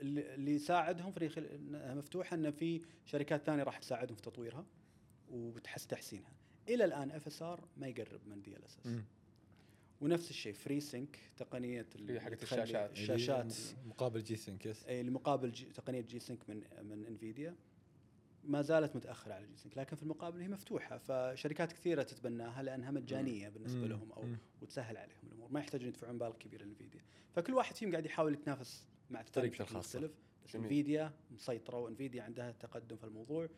اللي يساعدهم إنها مفتوحة إن في شركات ثانية راح تساعدهم في تطويرها وتحس تحسينها إلى الآن FSR ما يقرب من DLSS. ونفس الشيء FreeSync تقنية اللي حقت الشاشات. الشاشات مقابل G-Sync yes أي المقابل G تقنية G-Sync من من انفيديا ما زالت متأخرة على G-Sync لكن في المقابل هي مفتوحة فشركات كثيرة تتبناها لأنها مجانية بالنسبة. لهم أو. وتسهل عليهم الأمور ما يحتاجون يدفعون مبالغ كبيره لانفيديا فكل واحد فيهم قاعد يحاول يتنافس مع طريقته. مختلف بس. انفيديا مسيطرة وانفيديا عندها تقدم في الموضوع.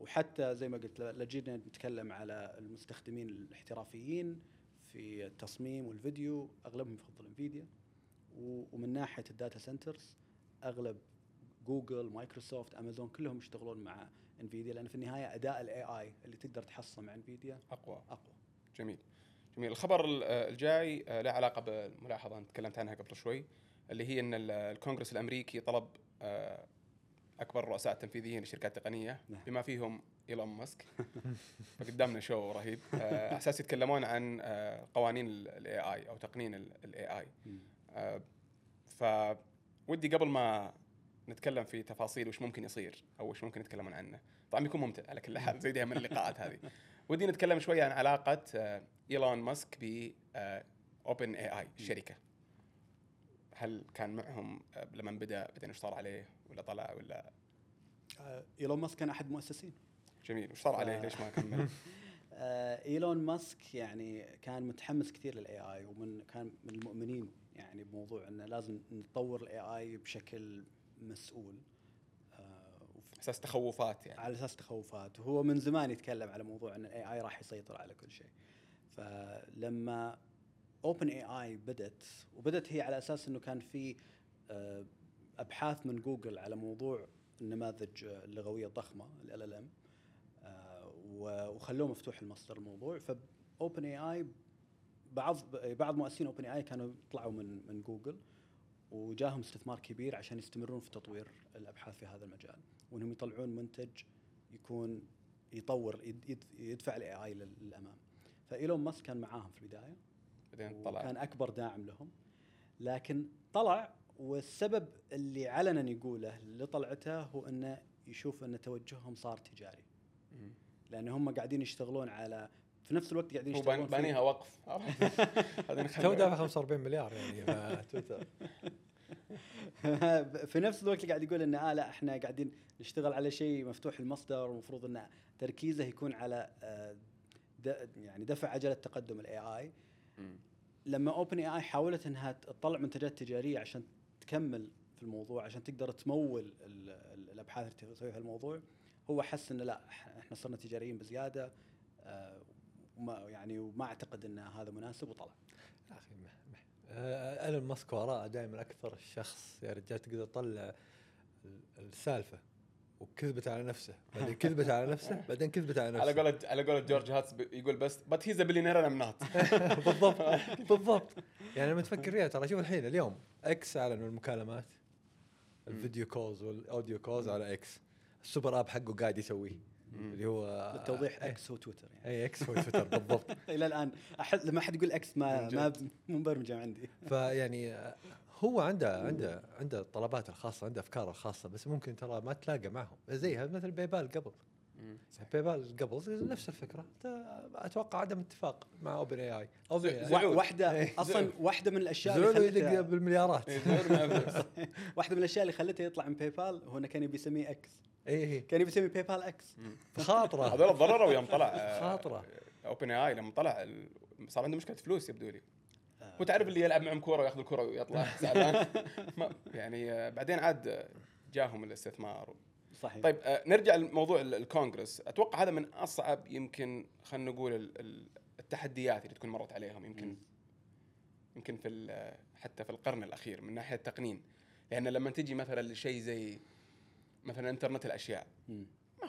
وحتى زي ما قلت لا جينا نتكلم على المستخدمين الاحترافيين في التصميم والفيديو. أغلبهم يفضل انفيديا ومن ناحية ال data centers أغلب جوجل مايكروسوفت أمازون كلهم يشتغلون مع انفيديا لأن في النهاية أداء ال AI اللي تقدر تحصله مع انفيديا أقوى. أقوى. جميل. جميل. الخبر ال- الجاي آه، له علاقة بالملاحظة أنت تكلمت عنها قبل شوي. اللي هي إن ال- الكونغرس الأمريكي طلب آه، أكبر الرؤساء التنفيذيين للشركات التقنيه نعم. بما فيهم إيلون ماسك. [laughs] فقدامنا show رهيب. آه، على أساس يتكلمون عن آه، قوانين ال AI أو تقنين ال AI فودي قبل ما نتكلم في تفاصيل وش ممكن يصير أو وش ممكن يتكلمون عنه. طبعا بيكون ممتع على كل حال زي دائما اللقاءات هذه. [laughs] ودي نتكلم شوي عن علاقة إيلون ماسك ب OpenAI الشركة هل كان معهم لما بدأ بعدين إيش صار عليه؟ ولا طلع ولا؟ آه، إيلون ماسك كان أحد المؤسسين. جميل. وش صار عليه؟ آه. ليش ما كمل؟ [laughs] آه، إيلون ماسك يعني كان متحمس كثير لل AI ومن كان من المؤمنين يعني بموضوع إنه لازم نطور ال AI بشكل مسؤول. وف- أساس تخوفات يعني. على أساس تخوفات. وهو من زمان يتكلم على موضوع إن ال AI راح يسيطر على كل شيء. فلما OpenAI بدت وبدت هي على أساس إنه كان في آه، أبحاث من جوجل على موضوع النماذج اللغوية الضخمة LLM وخلوه مفتوح المصدر الموضوع. ف OpenAI بعض بعض مؤسسين OpenAI كانوا طلعوا من من جوجل وجاهم استثمار كبير عشان يستمرون في تطوير الأبحاث في هذا المجال. وإنهم يطلعون منتج يكون يطور يد- يد- يدفع ال AI للأمام. فإيلون ماسك كان معاهم في البداية. بعدين طلع. وكان أكبر داعم لهم. لكن طلع والسبب اللي علنا يقوله لطلعته هو أنه يشوف أن توجههم صار تجاري. لأن هم قاعدين يشتغلون على في نفس الوقت قاعدين هو يشتغلون في- بانيها وقف. [laughs] تو دافع 45 مليار يعني. [laughs] فتويتر [laughs] في نفس الوقت قاعد يقول ان آه لا إحنا قاعدين نشتغل على شيء مفتوح المصدر ومفروض ان تركيزه يكون على آه، د- يعني دفع عجله تقدم ال AI. لما OpenAI حاولت إنها تطلع منتجات تجارية عشان تكمل في الموضوع عشان تقدر تمول ال- ال- الأبحاث اللي تسويها في الموضوع هو حس إنه لا إحنا صرنا تجاريين بزيادة آه، وما يعني وما أعتقد إن هذا مناسب وطلع. يا أخي آه، إيلون ماسك وراء دائما أكثر شخص يا رجال تقدر تطلع ال- السالفة. وكذبت على نفسه. بعدين كذبت على نفسه [laughs] بعدين كذبت على على نفسه. قولة على قولة جورج هاتس يقول بس but he's billionaire I'm not بالضبط [laughs] بالضبط. يعني لما تفكر فيها ترى شوف الحين اليوم إكس اعلنوا المكالمات الفيديو كولز والأوديو كولز على إكس السوبر آب حقه قاعد يسويه اللي هو للتوضيح إكس هو تويتر يعني. اي إكس هو تويتر بالضبط. [laughs] إلى الآن أحد لما أحد يقول إكس ما ما مو مبرمجه عندي. فيعني هو عنده عنده عنده طلبات الخاصة عنده افكاره الخاصة بس ممكن ترى ما تلاقى معهم. زيها مثل بايبال قبل. مم. بايبال قبل نفس الفكرة. أتوقع عدم اتفاق مع أوبن أي آي. واحدة إيه. أصلا زعل. واحدة من الأشياء زعلوا اللي يدق خلتها بالمليارات. إيه،. واحدة من الأشياء اللي خلته [laughs] يطلع من باي بال هو انه كان يبي يسميه X.AI كان يبي يسمي باي بال إكس. خاطرة. هذول ضرروا يوم طلع خاطرة. OpenAI لما طلع صار عنده مشكلة فلوس يبدو لي. آه. هو تعرف اللي يلعب معهم كورة وياخذ الكورة ويطلع [laughs] زعلان يعني آه، بعدين عاد آه، جاهم الاستثمار صحيح طيب آه، نرجع لموضوع ال- الكونغرس أتوقع هذا من أصعب يمكن خلينا نقول ال- ال- التحديات اللي تكون مرت عليهم يمكن. يمكن في حتى في القرن الأخير من ناحية التقنين لأن لما تجي مثلا لشيء زي مثلا إنترنت الأشياء.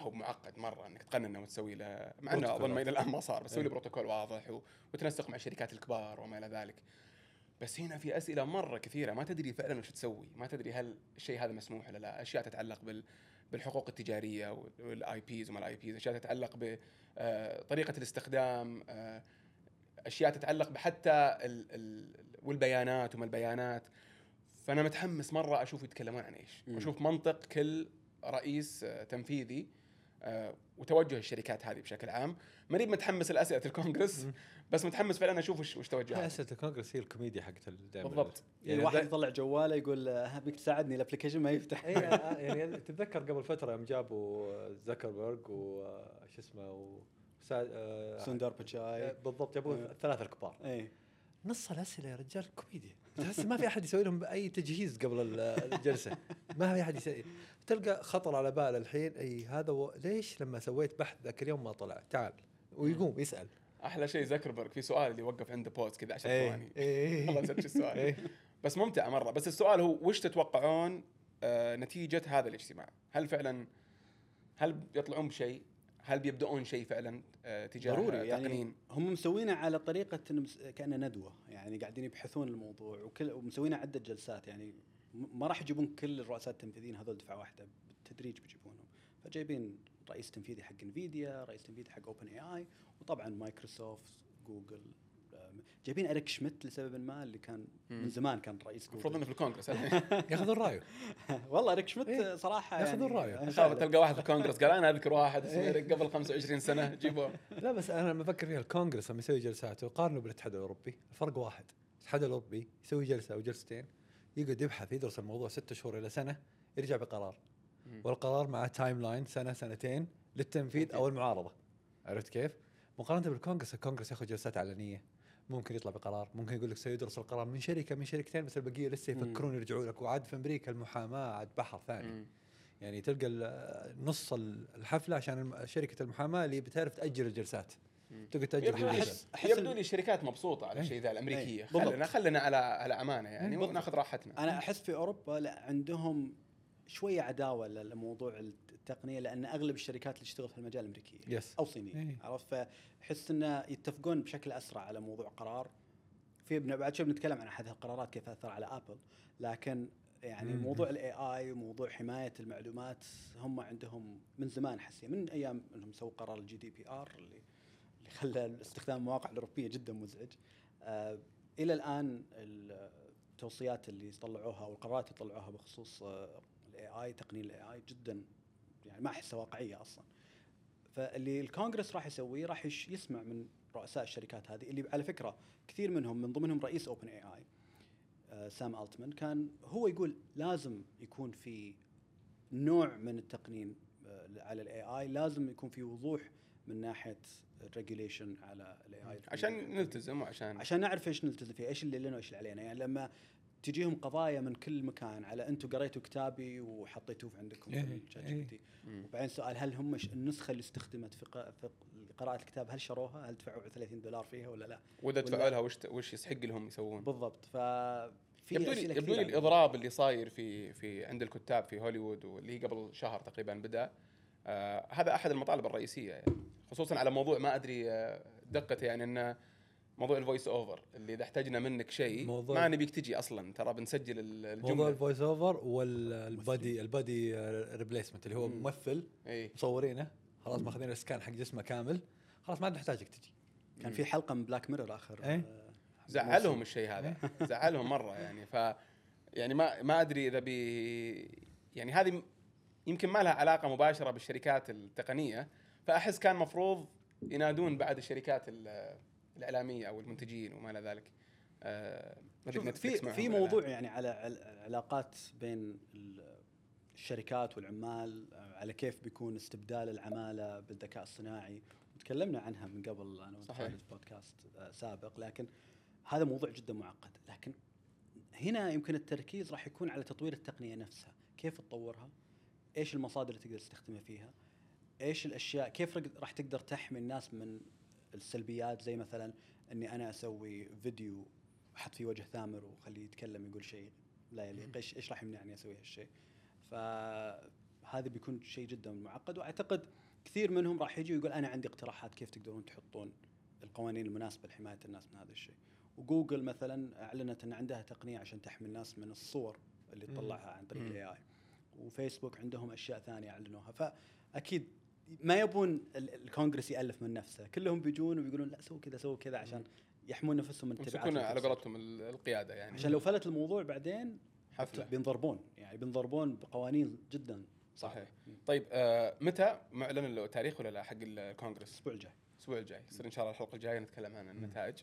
هو معقد مرة إنك تقننه وتسوي له مع إنه أظن ما إلى الآن ما صار بس تسوي له إيه. بروتوكول واضح و... وتنسق مع الشركات الكبار وما إلى ذلك. بس هنا في أسئلة مرة كثيرة ما تدري فعلا وش تسوي ما تدري هل الشيء هذا مسموح ولا لا. أشياء تتعلق بال بالحقوق التجارية وال IPs وما ال IPs أشياء تتعلق بطريقه الاستخدام آه، أشياء تتعلق بحتى ال ال والبيانات وما البيانات. فأنا متحمس مرة أشوف يتكلمون عن إيش. مم. واشوف منطق كل رئيس آه، تنفيذي آه، وتوجه الشركات هذه بشكل عام. ماني متحمس لأسئلة الكونغرس. بس متحمس فعلا أشوف وش وش توجهات أسئلة الكونغرس هي الكوميديا حقت دائما. بالضبط. يعني يعني واحد ذا- يطلع جواله يقول آه، هابيك تساعدني ال application ما يفتح. اي آه، يعني [laughs] تتذكر قبل فترة يوم جابوا زكربرج وش اسمه و سا- آه، آه، بيتشاي بالضبط جابوا آه. الثلاثه الكبار. اي نص الأسئلة يا رجال كوميديا. تحس ما في أحد يسوي لهم أي تجهيز قبل ال- الجلسة. ما في أحد يسوي. تلقى خطر على باله الحين إي هذا و... ليش لما سويت بحث ذاك اليوم ما طلع تعال ويقوم يسأل أحلى شيء زكربرج في سؤال اللي وقف عنده post كذا 10 إيه، ثواني. والله [laughs] نسيت السؤال إيه. بس ممتعه مرة بس السؤال هو وش تتوقعون آه، نتيجة هذا الاجتماع؟ هل فعلا هل بيطلعون بشيء؟ هل بيبدأون شيء فعلا آه، تجاه ضروري تقنين؟ يعني هم مسوينه على طريقة كأنه ندوة يعني قاعدين يبحثون الموضوع وكل ومسوينه عدة جلسات يعني ما راح يجيبون كل الرؤساء التنفيذيين هذول دفعة واحدة بالتدريج بيجيبونهم فجايبين رئيس تنفيذي حق انفيديا رئيس تنفيذي حق OpenAI وطبعا مايكروسوفت جوجل آم، جايبين إريك شميت لسبب ما اللي كان من. زمان كان رئيس المفروض إنه جوجل في الكونغرس [laughs] ياخذون رأيه [laughs] والله إريك شميت إيه، صراحة ياخذون يعني رأيه. خاف تلقى واحد في الكونغرس قال أنا أذكر واحد اسمه إيه. إيريك قبل 25 سنة جيبوه [laughs] لا بس أنا لما أفكر فيها الكونغرس لما يسوي جلساته قارنه بالاتحاد الأوروبي الفرق واحد الاتحاد الأوروبي يسوي جلسة أو جلستين يقعد يبحث يدرس الموضوع ستة شهور إلى سنة يرجع بقرار مم. والقرار مع timeline سنة سنتين للتنفيذ أو المعارضة عرفت كيف؟ مقارنة بالكونغرس الكونغرس ياخذ جلسات علنية ممكن يطلع بقرار ممكن يقول لك سيدرس القرار من شركة من شركتين بس البقية لسه. يفكرون يرجعوا لك وعاد في أمريكا المحاماة عاد بحر ثاني مم. يعني تلقى نص الحفلة عشان شركة المحاماة اللي بتعرف تأجل الجلسات. تقعد تاجل. أحس- أحس يبدو لي الشركات مبسوطة على إيه. الشيء ذا الأمريكية إيه، بالضبط. خلينا خلينا على على أمانة يعني. وناخذ راحتنا أنا أحس في أوروبا لا عندهم شوية عداوة لموضوع التقنية لأن أغلب الشركات اللي تشتغل في المجال امريكيه يس أو صينيه إيه. عرفت فأحس إنه يتفقون بشكل أسرع على موضوع قرار في بعد شوي بنتكلم عن أحد القرارات كيف أثر على أبل لكن يعني مم. موضوع ال AI وموضوع حماية المعلومات هم عندهم من زمان حسي من أيام إنهم سووا قرار ال GDPR اللي خلى استخدام المواقع الأوروبية جدا مزعج. آه إلى الآن التوصيات اللي طلعوها والقرارات اللي طلعوها بخصوص ال AI تقنين ال AI جدا يعني ما أحسها واقعية أصلا. فاللي الكونغرس راح يسويه راح يسمع من رؤساء الشركات هذه اللي على فكرة كثير منهم من ضمنهم رئيس OpenAI سام ألتمان كان هو يقول لازم يكون في نوع من التقنين آه، على ال AI لازم يكون في وضوح من ناحية ال regulation على ال AI عشان نلتزم وعشان عشان نعرف إيش نلتزم فيه إيش اللي لنا وإيش اللي علينا. يعني لما تجيهم قضايا من كل مكان على أنتم قريتوا كتابي وحطيتوه عندكم في إيه، ال ChatGPT. وبعدين سؤال هل هم النسخة اللي استخدمت في, ق- في قراءة الكتاب هل شروها؟ هل دفعوا 30 دولار فيها ولا لا؟ وإذا دفعوا لها وش وش يحق لهم يسوون؟ بالضبط. ف في يبدو لي يبدو لي. الإضراب اللي صاير في في عند الكتاب في هوليوود واللي هي قبل شهر تقريبا بدأ. آه هذا أحد المطالب الرئيسية يعني. خصوصا على موضوع ما أدري آه دقته يعني انه موضوع ال voice over اللي إذا احتاجنا منك شيء موضوع- ما نبيك تجي أصلا ترى بنسجل ال- موضوع الجمله ال voice over وال body ال body replacement اللي هو مم. ممثل مصورينه خلاص ماخذين ال scan حق جسمه كامل خلاص ما عاد نحتاجك تجي. كان في حلقة من بلاك ميرور آخر. آه، زعلهم. الشيء هذا [laughs] زعلهم مرة يعني. ف يعني ما ما أدري إذا بي يعني هذه يمكن ما لها علاقة مباشرة بالشركات التقنية فأحس كان مفروض ينادون بعد الشركات ال- الإعلامية أو المنتجين وما إلى ذلك. آه، في في. موضوع يعني على علاقات بين ال- الشركات والعمال آه، على كيف بيكون استبدال العمالة بالذكاء الصناعي. وتكلمنا عنها من قبل أنا وأنت بودكاست آه، سابق لكن هذا موضوع جدا معقد. لكن هنا يمكن التركيز راح يكون على تطوير التقنية نفسها. كيف تطورها؟ إيش المصادر اللي تقدر تستخدمها فيها؟ إيش الأشياء كيف راح تقدر تحمي الناس من السلبيات زي مثلا إني أنا أسوي فيديو أحط فيه وجه ثامر وأخليه يتكلم يقول شيء لا يليق إيش إيش راح يمنعني أسوي هالشيء هذا بيكون شيء جدا معقد وأعتقد كثير منهم راح يجي ويقول أنا عندي اقتراحات كيف تقدرون تحطون القوانين المناسبة لحماية الناس من هذا الشيء. وجوجل مثلا أعلنت إن عندها تقنية عشان تحمي الناس من الصور اللي. تطلعها عن طريق. الاي اي. وفيسبوك عندهم أشياء ثانية أعلنوها فأكيد ما يبون ال- الكونغرس يألف من نفسه، كلهم بيجون وبيقولون لا سووا كذا سووا كذا عشان يحمون نفسهم من تبعات يمسكون على. قولتهم ال- القيادة يعني. عشان لو فلت الموضوع بعدين حفلة. بينضربون. يعني بينضربون بقوانين جدا. صحيح. طيب آه متى معلن التاريخ ولا لا حق الكونغرس؟ الأسبوع الجاي. الأسبوع الجاي. يصير إن شاء الله الحلقة الجاية نتكلم عن النتائج.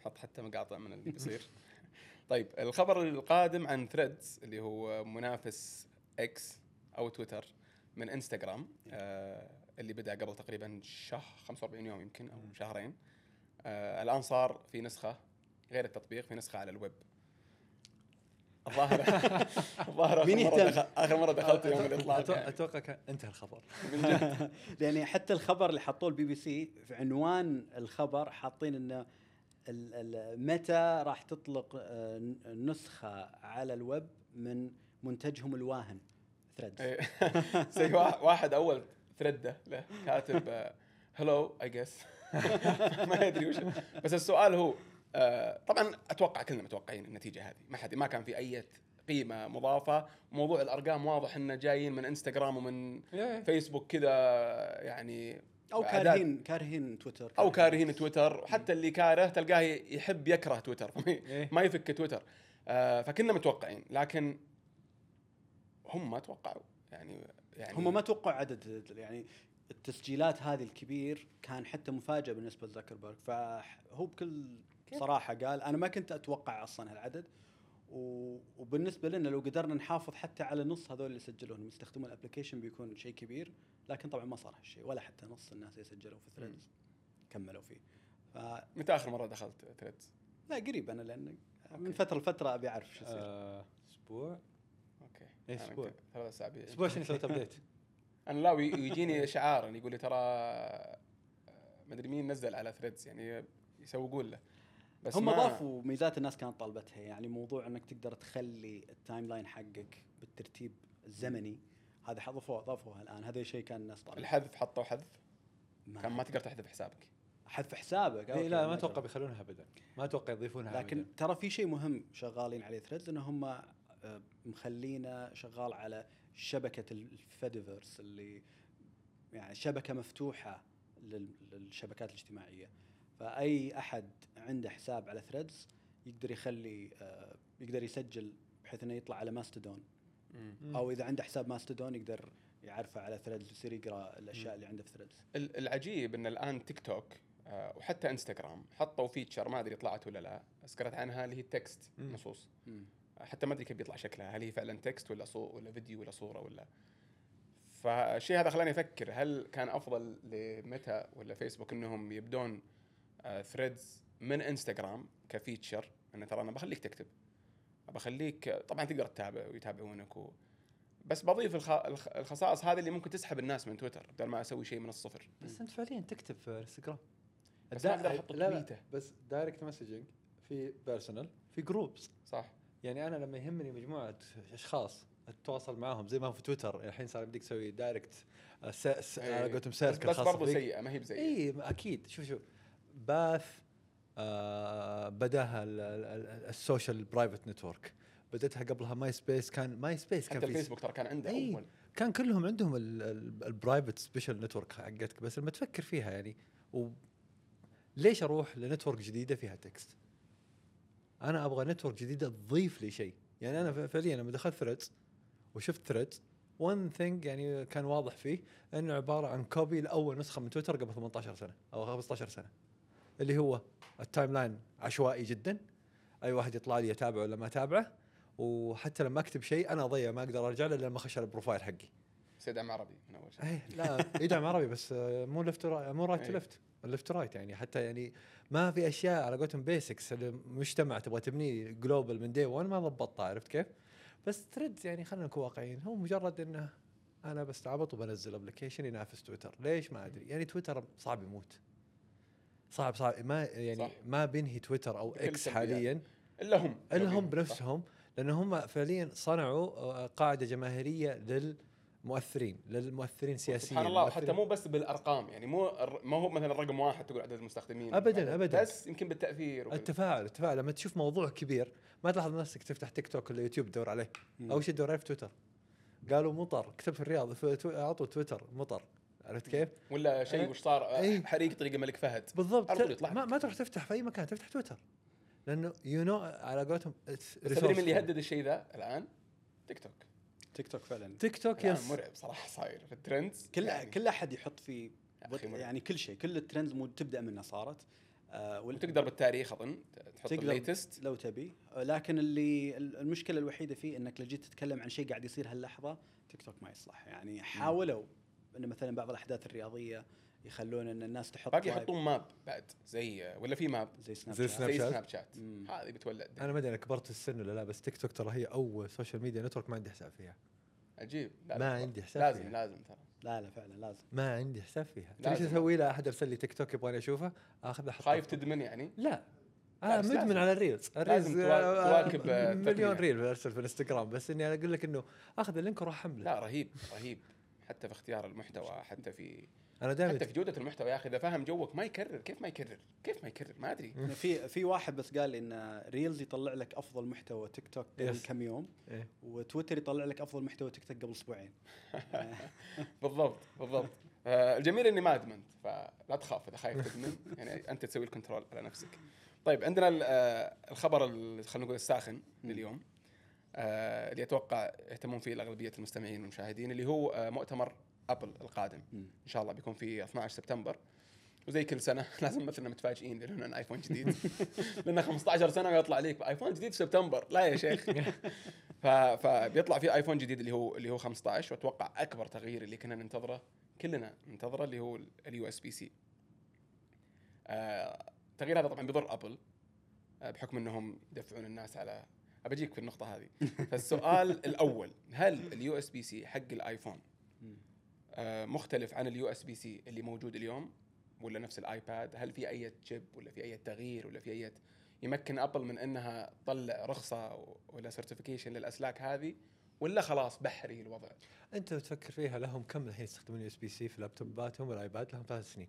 نحط حتى مقاطع من اللي بيصير [laughs] طيب الخبر القادم عن ثريدز اللي هو منافس إكس أو تويتر من انستغرام آه اللي بدأ قبل تقريبا شهر 45 يوم يمكن أو شهرين آه الآن صار في نسخة غير التطبيق في نسخة على الويب الظاهر [laughs] الظاهر مين يهتم؟ آخر مرة دخلت يوم الإطلاق يعني. أتوقع كان انتهى الخبر [laughs] [laughs] يعني حتى الخبر اللي حطوه البي بي سي في عنوان الخبر حاطين إنه متى راح تطلق آه، نسخة على الويب من منتجهم الواهن ثريدز إيه. زي وا- واحد أول thread له كاتب hello I guess ما ادري وش. بس السؤال هو آه، طبعا أتوقع كلنا متوقعين النتيجة هذه. ما حد ما كان في أي قيمة مضافة. موضوع الأرقام واضح إنه جايين من انستغرام ومن فيسبوك كذا يعني أو كارهين كارهين تويتر أو كارهين تويتر وحتى اللي كاره تلقاه يحب يكره تويتر [laughs] إيه. ما يفك تويتر آه، فكنا متوقعين. لكن هم ما توقعوا. يعني يعني هم ما توقعوا عدد يعني التسجيلات هذه الكبير كان حتى مفاجأة بالنسبة لزكربرج فهو بكل صراحة قال أنا ما كنت أتوقع أصلا هالعدد. وبالنسبة لنا لو قدرنا نحافظ حتى على نص هذول اللي سجلوهم يستخدمون ال application بيكون شيء كبير لكن طبعا ما صار هالشيء ولا حتى نص الناس اللي سجلوا في ثريدز كملوا فيه. ف متى آخر مرة دخلت ثريدز؟ لا قريب أنا لأن من. فترة لفترة أبي أعرف شو يصير. آه، أسبوع. أوكي. إيه،. يمكن ثلاث اسابيع أسبوع شنو سويت update أنا لا وي- ويجيني إشعار يقول لي ترى آه، ما ادري مين نزل على ثريدز يعني يسوقون له. بس هم ما- ضافوا ميزات الناس كانت طالبتها يعني موضوع إنك تقدر تخلي ال timeline حقك بالترتيب الزمني. هذا حذفوه ضافوها الآن. هذا شيء كان الناس طالبه. الحذف حطوا حذف. كان ما تقدر تحذف حسابك. حذف حسابك؟ إيه، لا ما أتوقع. بيخلونها ابدا. ما أتوقع يضيفونها لكن أبداً. ترى في شيء مهم شغالين عليه ثريدز إنه هم مخلينه شغال على شبكة ال Fediverse اللي يعني شبكة مفتوحة لل- للشبكات الاجتماعية. فأي أحد عنده حساب على ثريدز يقدر يخلي آه، يقدر يسجل بحيث إنه يطلع على ماستودون. مم. أو إذا عنده حساب ماستودون يقدر يعرفه على ثريدز يصير يقرأ الأشياء اللي عنده في ثريدز ال- العجيب إن الآن تيك توك آه، وحتى انستغرام حطوا feature ما أدري طلعت ولا لا بس قرأت عنها اللي هي ال text. نصوص. حتى ما أدري كيف بيطلع شكلها. هل هي فعلا text ولا صوت ولا فيديو ولا صورة ولا؟ فالشيء هذا خلاني أفكر هل كان أفضل لميتا ولا فيسبوك إنهم يبدون ثريدز من انستغرام ك feature انه ترى أنا بخليك تكتب. بخليك طبعا تقدر تتابع ويتابعونك و... بس بضيف الخ... الخ... الخصائص هذه اللي ممكن تسحب الناس من تويتر بدل ما أسوي شيء من الصفر. بس أنت فعليا تكتب في انستغرام بس ما أقدر أحط لا لا. بس direct messaging في personal في groups صح. يعني أنا لما يهمني مجموعة أشخاص أتواصل معاهم زي ما هو في تويتر الحين صار يمديك تسوي direct على قولتهم بس, circle بس خاص برضه. سيئة ما هي بزي اي أكيد شوف شوف Path آه بدأها ال- ال- ال- ال social private network بدتها قبلها MySpace كان MySpace كان الفيسبوك ترى كان عنده إي. أول كان كلهم عندهم ال private social network حقتك بس لما تفكر فيها يعني و ليش أروح ل network جديدة فيها text؟ أنا أبغى network جديده تضيف لي شيء، يعني أنا فعليا لما دخلت ثريدز وشفت ثريدز one thing يعني كان واضح فيه إنه عبارة عن copy لأول نسخة من تويتر قبل 18 سنة أو 15 سنة. اللي هو ال timeline عشوائي جدا. أي واحد يطلع لي اتابعه ولا ما اتابعه وحتى لما أكتب شيء أنا أضيع ما أقدر أرجع له لما اخش على ال profile حقي. سيدعم عربي من أول شيء. إيه لا يدعم عربي بس آه، مو left مو right to. left left right يعني. حتى يعني ما في أشياء على قولتهم basics المجتمع تبغى تبنيه global من day 1 ما ضبطتها عرفت كيف؟ بس ثريدز يعني خلينا نكون واقعيين. هو مجرد إنه أنا بستعبط وبنزل application ينافس تويتر. ليش؟ ما أدري. يعني تويتر صعب يموت. صعب صعب. ما يعني صح. ما بينهي تويتر أو إكس. حاليا. إلا هم. إلا هم. بنفسهم. لأن هم فعليا صنعوا آه، قاعدة جماهيرية مؤثرين للمؤثرين سياسيا سبحان الله مؤثرين- حتى مو بس بالأرقام يعني مو ما هو مثلا رقم واحد تقول عدد المستخدمين أبداً، هذا، أبداً. بس يمكن بالتأثير وكذا. التفاعل التفاعل لما تشوف موضوع كبير ما تلاحظ نفسك تفتح تيك توك ولا يوتيوب تدور عليه أول شيء تدور عليه في تويتر قالوا مطر كتب في الرياض. اعطوا تويتر مطر عرفت كيف؟ ولا شيء إيه. وش صار إيه. حريق طريق الملك فهد بالضبط يطلع ما. ما تروح تفتح في أي مكان تفتح تويتر لأنه you know على قولتهم تدري من اللي. يهدد الشيء ذا الآن؟ تيك توك تيك توك فعلا. تيك توك yes. مرعب صراحة صاير في ال trends. كل يعني كل أحد يحط في. يعني كل شيء كل ال trends مو تبدأ منه صارت. آه وال- وتقدر بالتاريخ أظن تحط تقدر ال latest لو تبي. لكن اللي المشكلة الوحيدة فيه إنك لو جيت تتكلم عن شيء قاعد يصير هاللحظة تيك توك ما يصلح. يعني حاولوا ان مثلا بعض الأحداث الرياضية يخلون إن الناس تحط باقي يحطون map بعد زي ولا في map زي سناب زي شات. سناب زي شات. سناب شات. هذه بتولد أنا ما أدري أنا كبرت في السن ولا لا بس تيك توك ترى هي أول social media network ما عندي حساب فيها. عجيب. لا ما لا، عندي حساب لازم فيها. لازم ترى. لا لا فعلا لازم. ما عندي حساب فيها. إيش. أسوي له؟ أحد أرسل لي تيك توك يبغاني أشوفه اخذ أحطه. خايف تدمن يعني؟ لا. لا، أنا بس مدمن. على ال reels. ال reels توا- آه، تواكب، آه، مليون. reel أرسل في الإنستغرام بس إني أنا أقول لك إنه آخذ ال link وروح حمله. لا رهيب رهيب. حتى في اختيار المحتوى حتى في أنا دائما حتى في جودة المحتوى يا أخي إذا فاهم جوك ما يكرر كيف ما يكرر؟ كيف ما يكرر؟ ما أدري. في في واحد بس قال إن reels يطلع لك أفضل محتوى تيك توك قبل Yes. كم يوم إيه. وتويتر يطلع لك أفضل محتوى تيك توك قبل أسبوعين. [laughs] بالضبط بالضبط. آه الجميل إني ما أدمنت فلا تخاف إذا خايف تدمن. يعني أنت تسوي ال control على نفسك. طيب عندنا آه، الخبر ال- خلينا نقول الساخن لليوم آه اللي أتوقع يهتمون فيه اغلبيه المستمعين والمشاهدين اللي هو آه مؤتمر آبل القادم. إن شاء الله بيكون في 12 سبتمبر وزي كل سنة [laughs] لازم مثلنا متفاجئين [laughs] لأنه عن ايفون جديد لأنه 15 سنة ويطلع عليك ايفون جديد في سبتمبر لا يا شيخ. [laughs] فبيطلع في ايفون جديد اللي هو اللي هو 15 وأتوقع أكبر تغيير اللي كنا ننتظره كلنا ننتظره اللي هو ال USB-C التغيير هذا طبعا بيضر ابل آه، بحكم إنهم يدفعون الناس على بجيك في النقطة هذه فالسؤال الأول هل ال USB-C حق الايفون. آه، مختلف عن ال USB-C اللي موجود اليوم ولا نفس الايباد هل في أي chip ولا في أي تغيير ولا في أي يمكن ابل من إنها تطلع رخصة ولا certification للأسلاك هذه ولا خلاص بحري الوضع؟ أنت بتفكر فيها لهم كم الحين يستخدمون USB-C في لابتوباتهم والايباد لهم ثلاث سنين.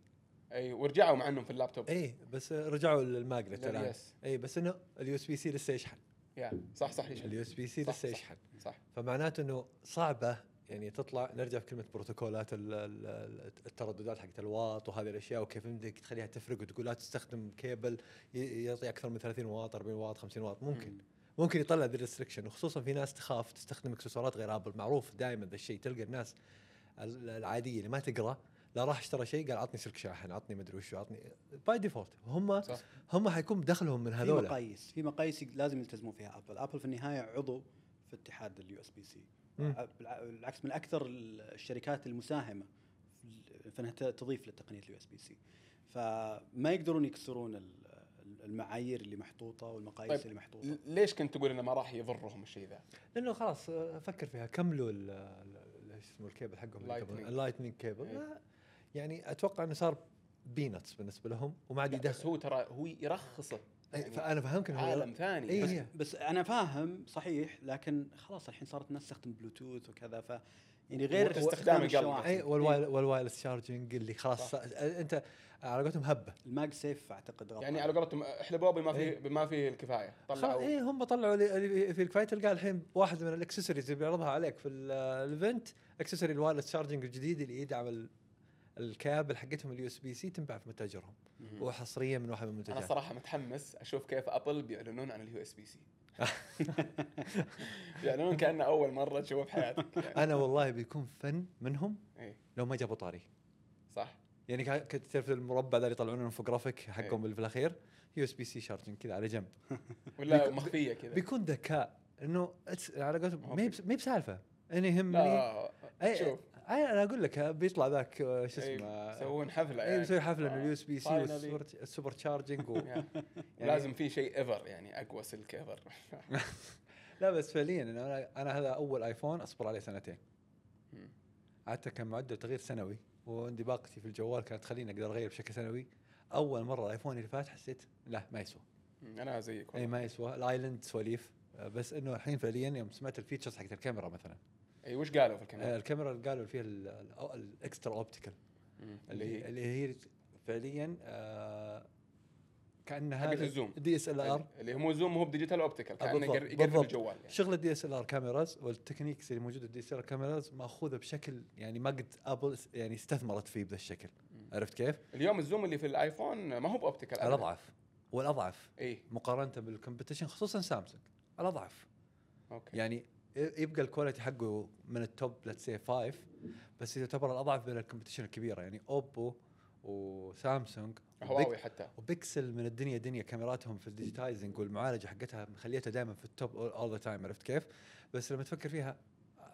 أي ورجعوا مع إنهم في اللابتوب. إي بس رجعوا لل magnet الان. إي بس إنه ال USB-C لسه يشحن. يا صح صح يشحن. ال USB-C صح، لسه صح. يشحن. صح. فمعناته إنه صعبة يعني تطلع نرجع في كلمة بروتوكولات ال- ال- الترددات حقت الواط وهذه الأشياء وكيف يمديك تخليها تفرق وتقول لا تستخدم كيبل ي- يعطي أكثر من 30 واط 40 واط 50 واط. ممكن. مم. ممكن يطلع ذي ال restriction وخصوصا في ناس تخاف تستخدم إكسسوارات غير آبل. معروف دائما ذا الشيء. تلقى الناس ال- العادية اللي ما تقرأ لا راح اشترى شيء قال عطني سلك شاحن عطني مدري وشو عطني by default هم صح. هم حيكون دخلهم من في هذول. مقاييس. في مقاييس لازم يلتزمون فيها آبل. آبل في النهاية عضو في اتحاد ال USB-C. بالعكس من أكثر الشركات المساهمة في- إنها تضيف لتقنيه ال USB-C. فما يقدرون يكسرون ال- المعايير اللي محطوطة والمقاييس طيب، اللي محطوطة. ليش كنت تقول إنه ما راح يضرهم الشيء ذا؟ لأنه خلاص فكر فيها. كملوا إيش اسمه الكيبل حقهم ال Lightning cable يعني أتوقع إنه صار peanuts بالنسبة لهم وما عاد لا، بس يدخل. هو ترى هو يرخصه. يعني فأنا فهمك إنه عالم ثاني إي بس هي بس أنا فاهم صحيح لكن خلاص الحين صارت الناس تستخدم بلوتوث وكذا ف يعني غير استخدام القلب. الشواحن. أي وال wireless charging اللي خلاص صح. أنت على قولتهم هبه ال MagSafe أعتقد غطى يعني على قولتهم احلبوه بما فيه إيه. بما فيه الكفاية طلعوا إي هم طلعوا في الكفاية تلقى الحين واحد من الاكسسوارز اللي بيعرضها عليك في ال- ال event accessory ال wireless charging الجديد اللي يدعم ال- الكابل حقتهم ال USB-C تنباع في متاجرهم. وحصريا من واحد من أنا المنتجات الصراحه متحمس أشوف كيف أبل بيعلنون عن ال USB-C بيعلنون كأنه أول مرة تشوفه بحياتك [laughs] يعني. أنا والله بيكون فن منهم إيه. لو ما جابوا طاري. صح. يعني كنت تعرف المربع ذا اللي يطلعون انفوجرافيك حقهم إيه. اللي في الأخير؟ USB-C charging كذا على جنب. [laughs] ولا مخفية كذا. بيكون ذكاء. إنه على قولتهم ما هي في- بسالفة. أنا يهمني. لا أي- شوف. أنا أقول لك بيطلع ذاك آه، شو اسمه يسوون حفلة يعني. بيسوي حفلة من ال USB-C. وال super charging و... [laughs] يا. لازم في شيء ever يعني أقوى سلك ever [laughs] لا بس فعليا أنا أنا هذا أول ايفون أصبر عليه سنتين. حتى كان معدل تغيير سنوي وعندي باقتي في الجوال كانت تخليني أقدر أغير بشكل سنوي. أول مرة الآيفون اللي فات حسيت لا ما يسوى. أنا زيك إي. ما يسوى. ال island سواليف آه، بس إنه الحين فعليا يوم سمعت ال features حقت الكاميرا مثلا. اي وش قالوا في آه، الكاميرا؟ الكاميرا اللي قالوا فيها ال- ال- ال extra optical. اللي هي اللي هي فعليا آه كأنها حقت ال zoom. DSLR اللي هو zoom مو ب digital optical كأنه يقرب. الجوال يعني. شغل ال DSLR cameras وال techniques اللي موجودة ال DSLR cameras مأخوذة بشكل يعني ما قد ابل يعني استثمرت فيه بهذا الشكل عرفت كيف؟ اليوم ال zoom اللي في الآيفون ما هو ب optical. الأضعف والأضعف اي مقارنة بال competition خصوصا سامسونج الأضعف أوكي يعني يبقى الكواليتي حقه من التوب لتس سي 5 بس يعتبر الأضعف بين الكومبetition الكبيرة. يعني اوبو وسامسونج هواوي حتى. وبيكسل من الدنيا دنيا كاميراتهم في الديجيتايزنج والمعالجة حقتها مخليتها دائما في التوب اول ذا تايم عرفت كيف؟ بس لما تفكر فيها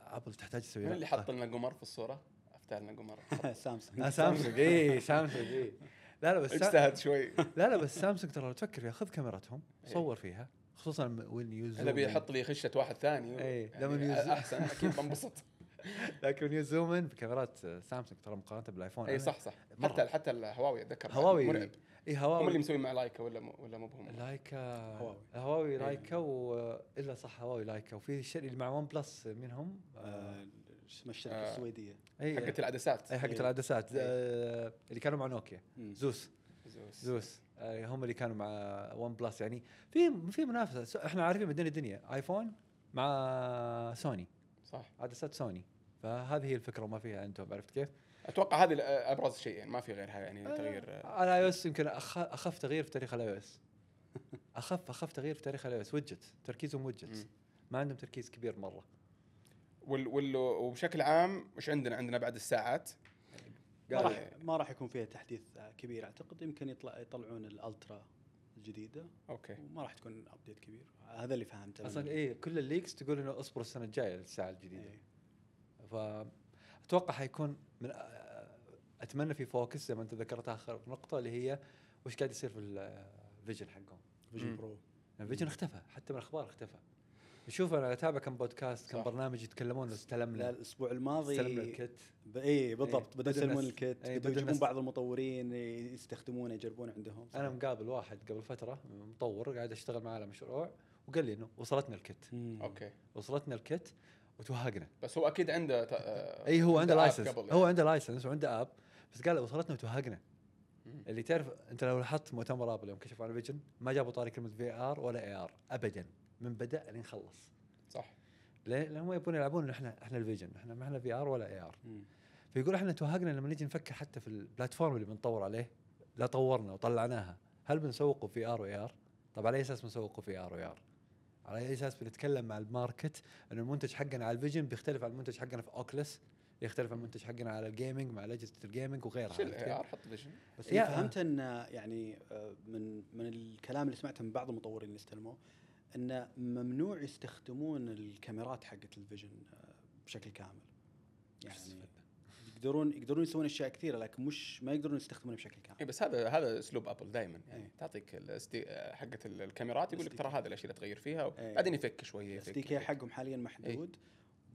ابل تحتاج تسوي من لها- اللي حط لنا قمر في الصورة؟ أفتح لنا قمر. [laughs] سامسونج. آه سامسونج. اي [laughs] سامسونج. اي لا لا بس. اجتهد شوي. لا لا بس سامسونج ترى لو تفكر فيها. خذ كاميراتهم إيه. صور فيها. خصوصا وين يوزون الا بيحط لي خشة واحد ثاني. إيه، يعني لما أحسن أكيد بنبسط. [laughs] لكن يوزوم ان بكاميرات سامسونج ترى مقارنة بالآيفون. اي صح صح. مرة. حتى حتى الهواوي أتذكر. هواوي. مرعب. اي هم اللي هواوي مسوين مع لايكا ولا م- ولا مو بهم؟ لايكا. هواوي. هواوي إيه. لايكا و إلا صح هواوي لايكا. وفي الشيء اللي مع ون بلس منهم آه، شو اسمها الشركة آه. السويدية؟ اي حقت العدسات. اي حقت إيه. العدسات. إيه. آه، اللي كانوا مع نوكيا. مم. زوس. زوس. زوس. هم اللي كانوا مع ون بلس يعني في في منافسة. إحنا عارفين بدنا الدنيا ايفون مع سوني صح. عدسات سوني فهذه هي الفكرة وما فيها أنتم عرفت كيف؟ أتوقع هذه أبرز شيء. يعني ما في غيرها يعني تغيير. على اي أو اس يمكن أخف تغيير في تاريخ الاي أو اس أخف أخف تغيير في تاريخ الاي أو اس ويدجت تركيزهم ويدجت. ما عندهم تركيز كبير مرة. وال وال وبشكل عام وش عندنا؟ عندنا بعد الساعات. ما راح ما راح يكون فيها تحديث آه، كبير أعتقد. يمكن يطلع يطلعون ال Ultra الجديدة. أوكي. وما راح تكون update كبير. هذا اللي فهمته أصلا إيه كل ال leaks تقول إنه اصبروا السنة الجاية للساعة الجديدة. إيه. فاتوقع حيكون من أتمنى في focus زي ما أنت ذكرت آخر نقطة اللي هي وش قاعد يصير في ال Vision حقهم. Vision. Pro ال Vision اختفى حتى من الأخبار اختفى. نشوف أنا أتابع كم بودكاست كم صح. برنامج يتكلمون انه لا استلمنا الأسبوع استلمنا الماضي ال kit ب- اي بالضبط إيه، بدوا يسلمون ال kit إيه، بدوا يجيبون بعض المطورين يستخدمونه يجربونه عندهم. أنا مقابل واحد قبل فترة مطور قاعد أشتغل معاه على مشروع وقال لي إنه وصلتنا ال kit مم. أوكي. وصلتنا ال kit وتوهقنا. بس هو أكيد عنده ت- آه، اي هو عنده license قبل هو يعني. عنده license وعنده app بس قال وصلتنا وتوهقنا. اللي تعرف أنت لو لاحظت مؤتمر ابل يوم كشفوا عن ال Vision ما جابوا طاري كلمة VR ولا AR ابدا. من بدأ لين خلص صح ليه؟ لانهم يبون يلعبون إحنا إحنا ال Vision إحنا ما إحنا VR ولا AR. فيقول إحنا توهقنا لما نجي نفكر حتى في ال platform اللي بنطور عليه لا طورنا وطلعناها هل بنسوقه VR و AR؟ طب على أي أساس بنسوقه VR و AR؟ على أي أساس بنتكلم مع ال market ان المنتج حقنا على ال Vision بيختلف عن المنتج حقنا في Oculus يختلف عن المنتج حقنا على ال gaming مع اجهزه ال gaming وغيرها شيل اي حط Vision بس اللي فهمت إن يعني آه، من من الكلام اللي سمعته من بعض المطورين اللي استلموه انه ممنوع يستخدمون الكاميرات حقت ال Vision آه، بشكل كامل. يعني يقدرون يقدرون يسوون أشياء كثيرة لكن مش ما يقدرون يستخدمونه بشكل اي كامل بس هذا هذا أسلوب أبل دائما يعني إيه. تعطيك الاستي... حقه الكاميرات يقول لك ترى هذه الأشياء اللي تغير فيها إيه. بعدين يفك شوية ال S يفك DK. حقهم حاليا محدود.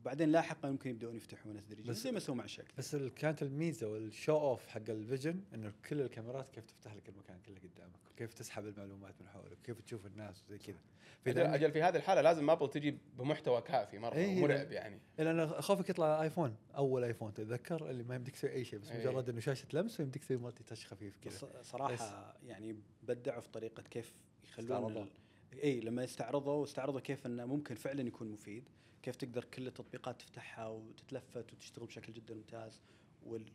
وبعدين لاحقا يمكن يبدؤون يفتحونه تدريجيا بس- زي ما سووا مع كثير بس كانت الميزة وال show off حق ال Vision إنه كل الكاميرات كيف تفتح لك المكان كله قدامك وكيف تسحب المعلومات من حولك وكيف تشوف الناس وزي كذا. أجل أجل في هذه الحالة لازم أبل تجي بمحتوى كافي مرة إيه، مرعب يعني. لأن خوفك يطلع ايفون أول ايفون تتذكر؟ اللي ما يمديك تسوي أي شيء بس إيه. مجرد إنه شاشة لمس ويمديك تسوي multi-touch خفيف كذا. بس صراحة يعني بدعوا في طريقة كيف يخلون اي لما استعرضوا استعرضوا كيف إنه ممكن فعلا يكون مفيد. كيف تقدر كل التطبيقات تفتحها وتتلفت وتشتغل بشكل جدا ممتاز وال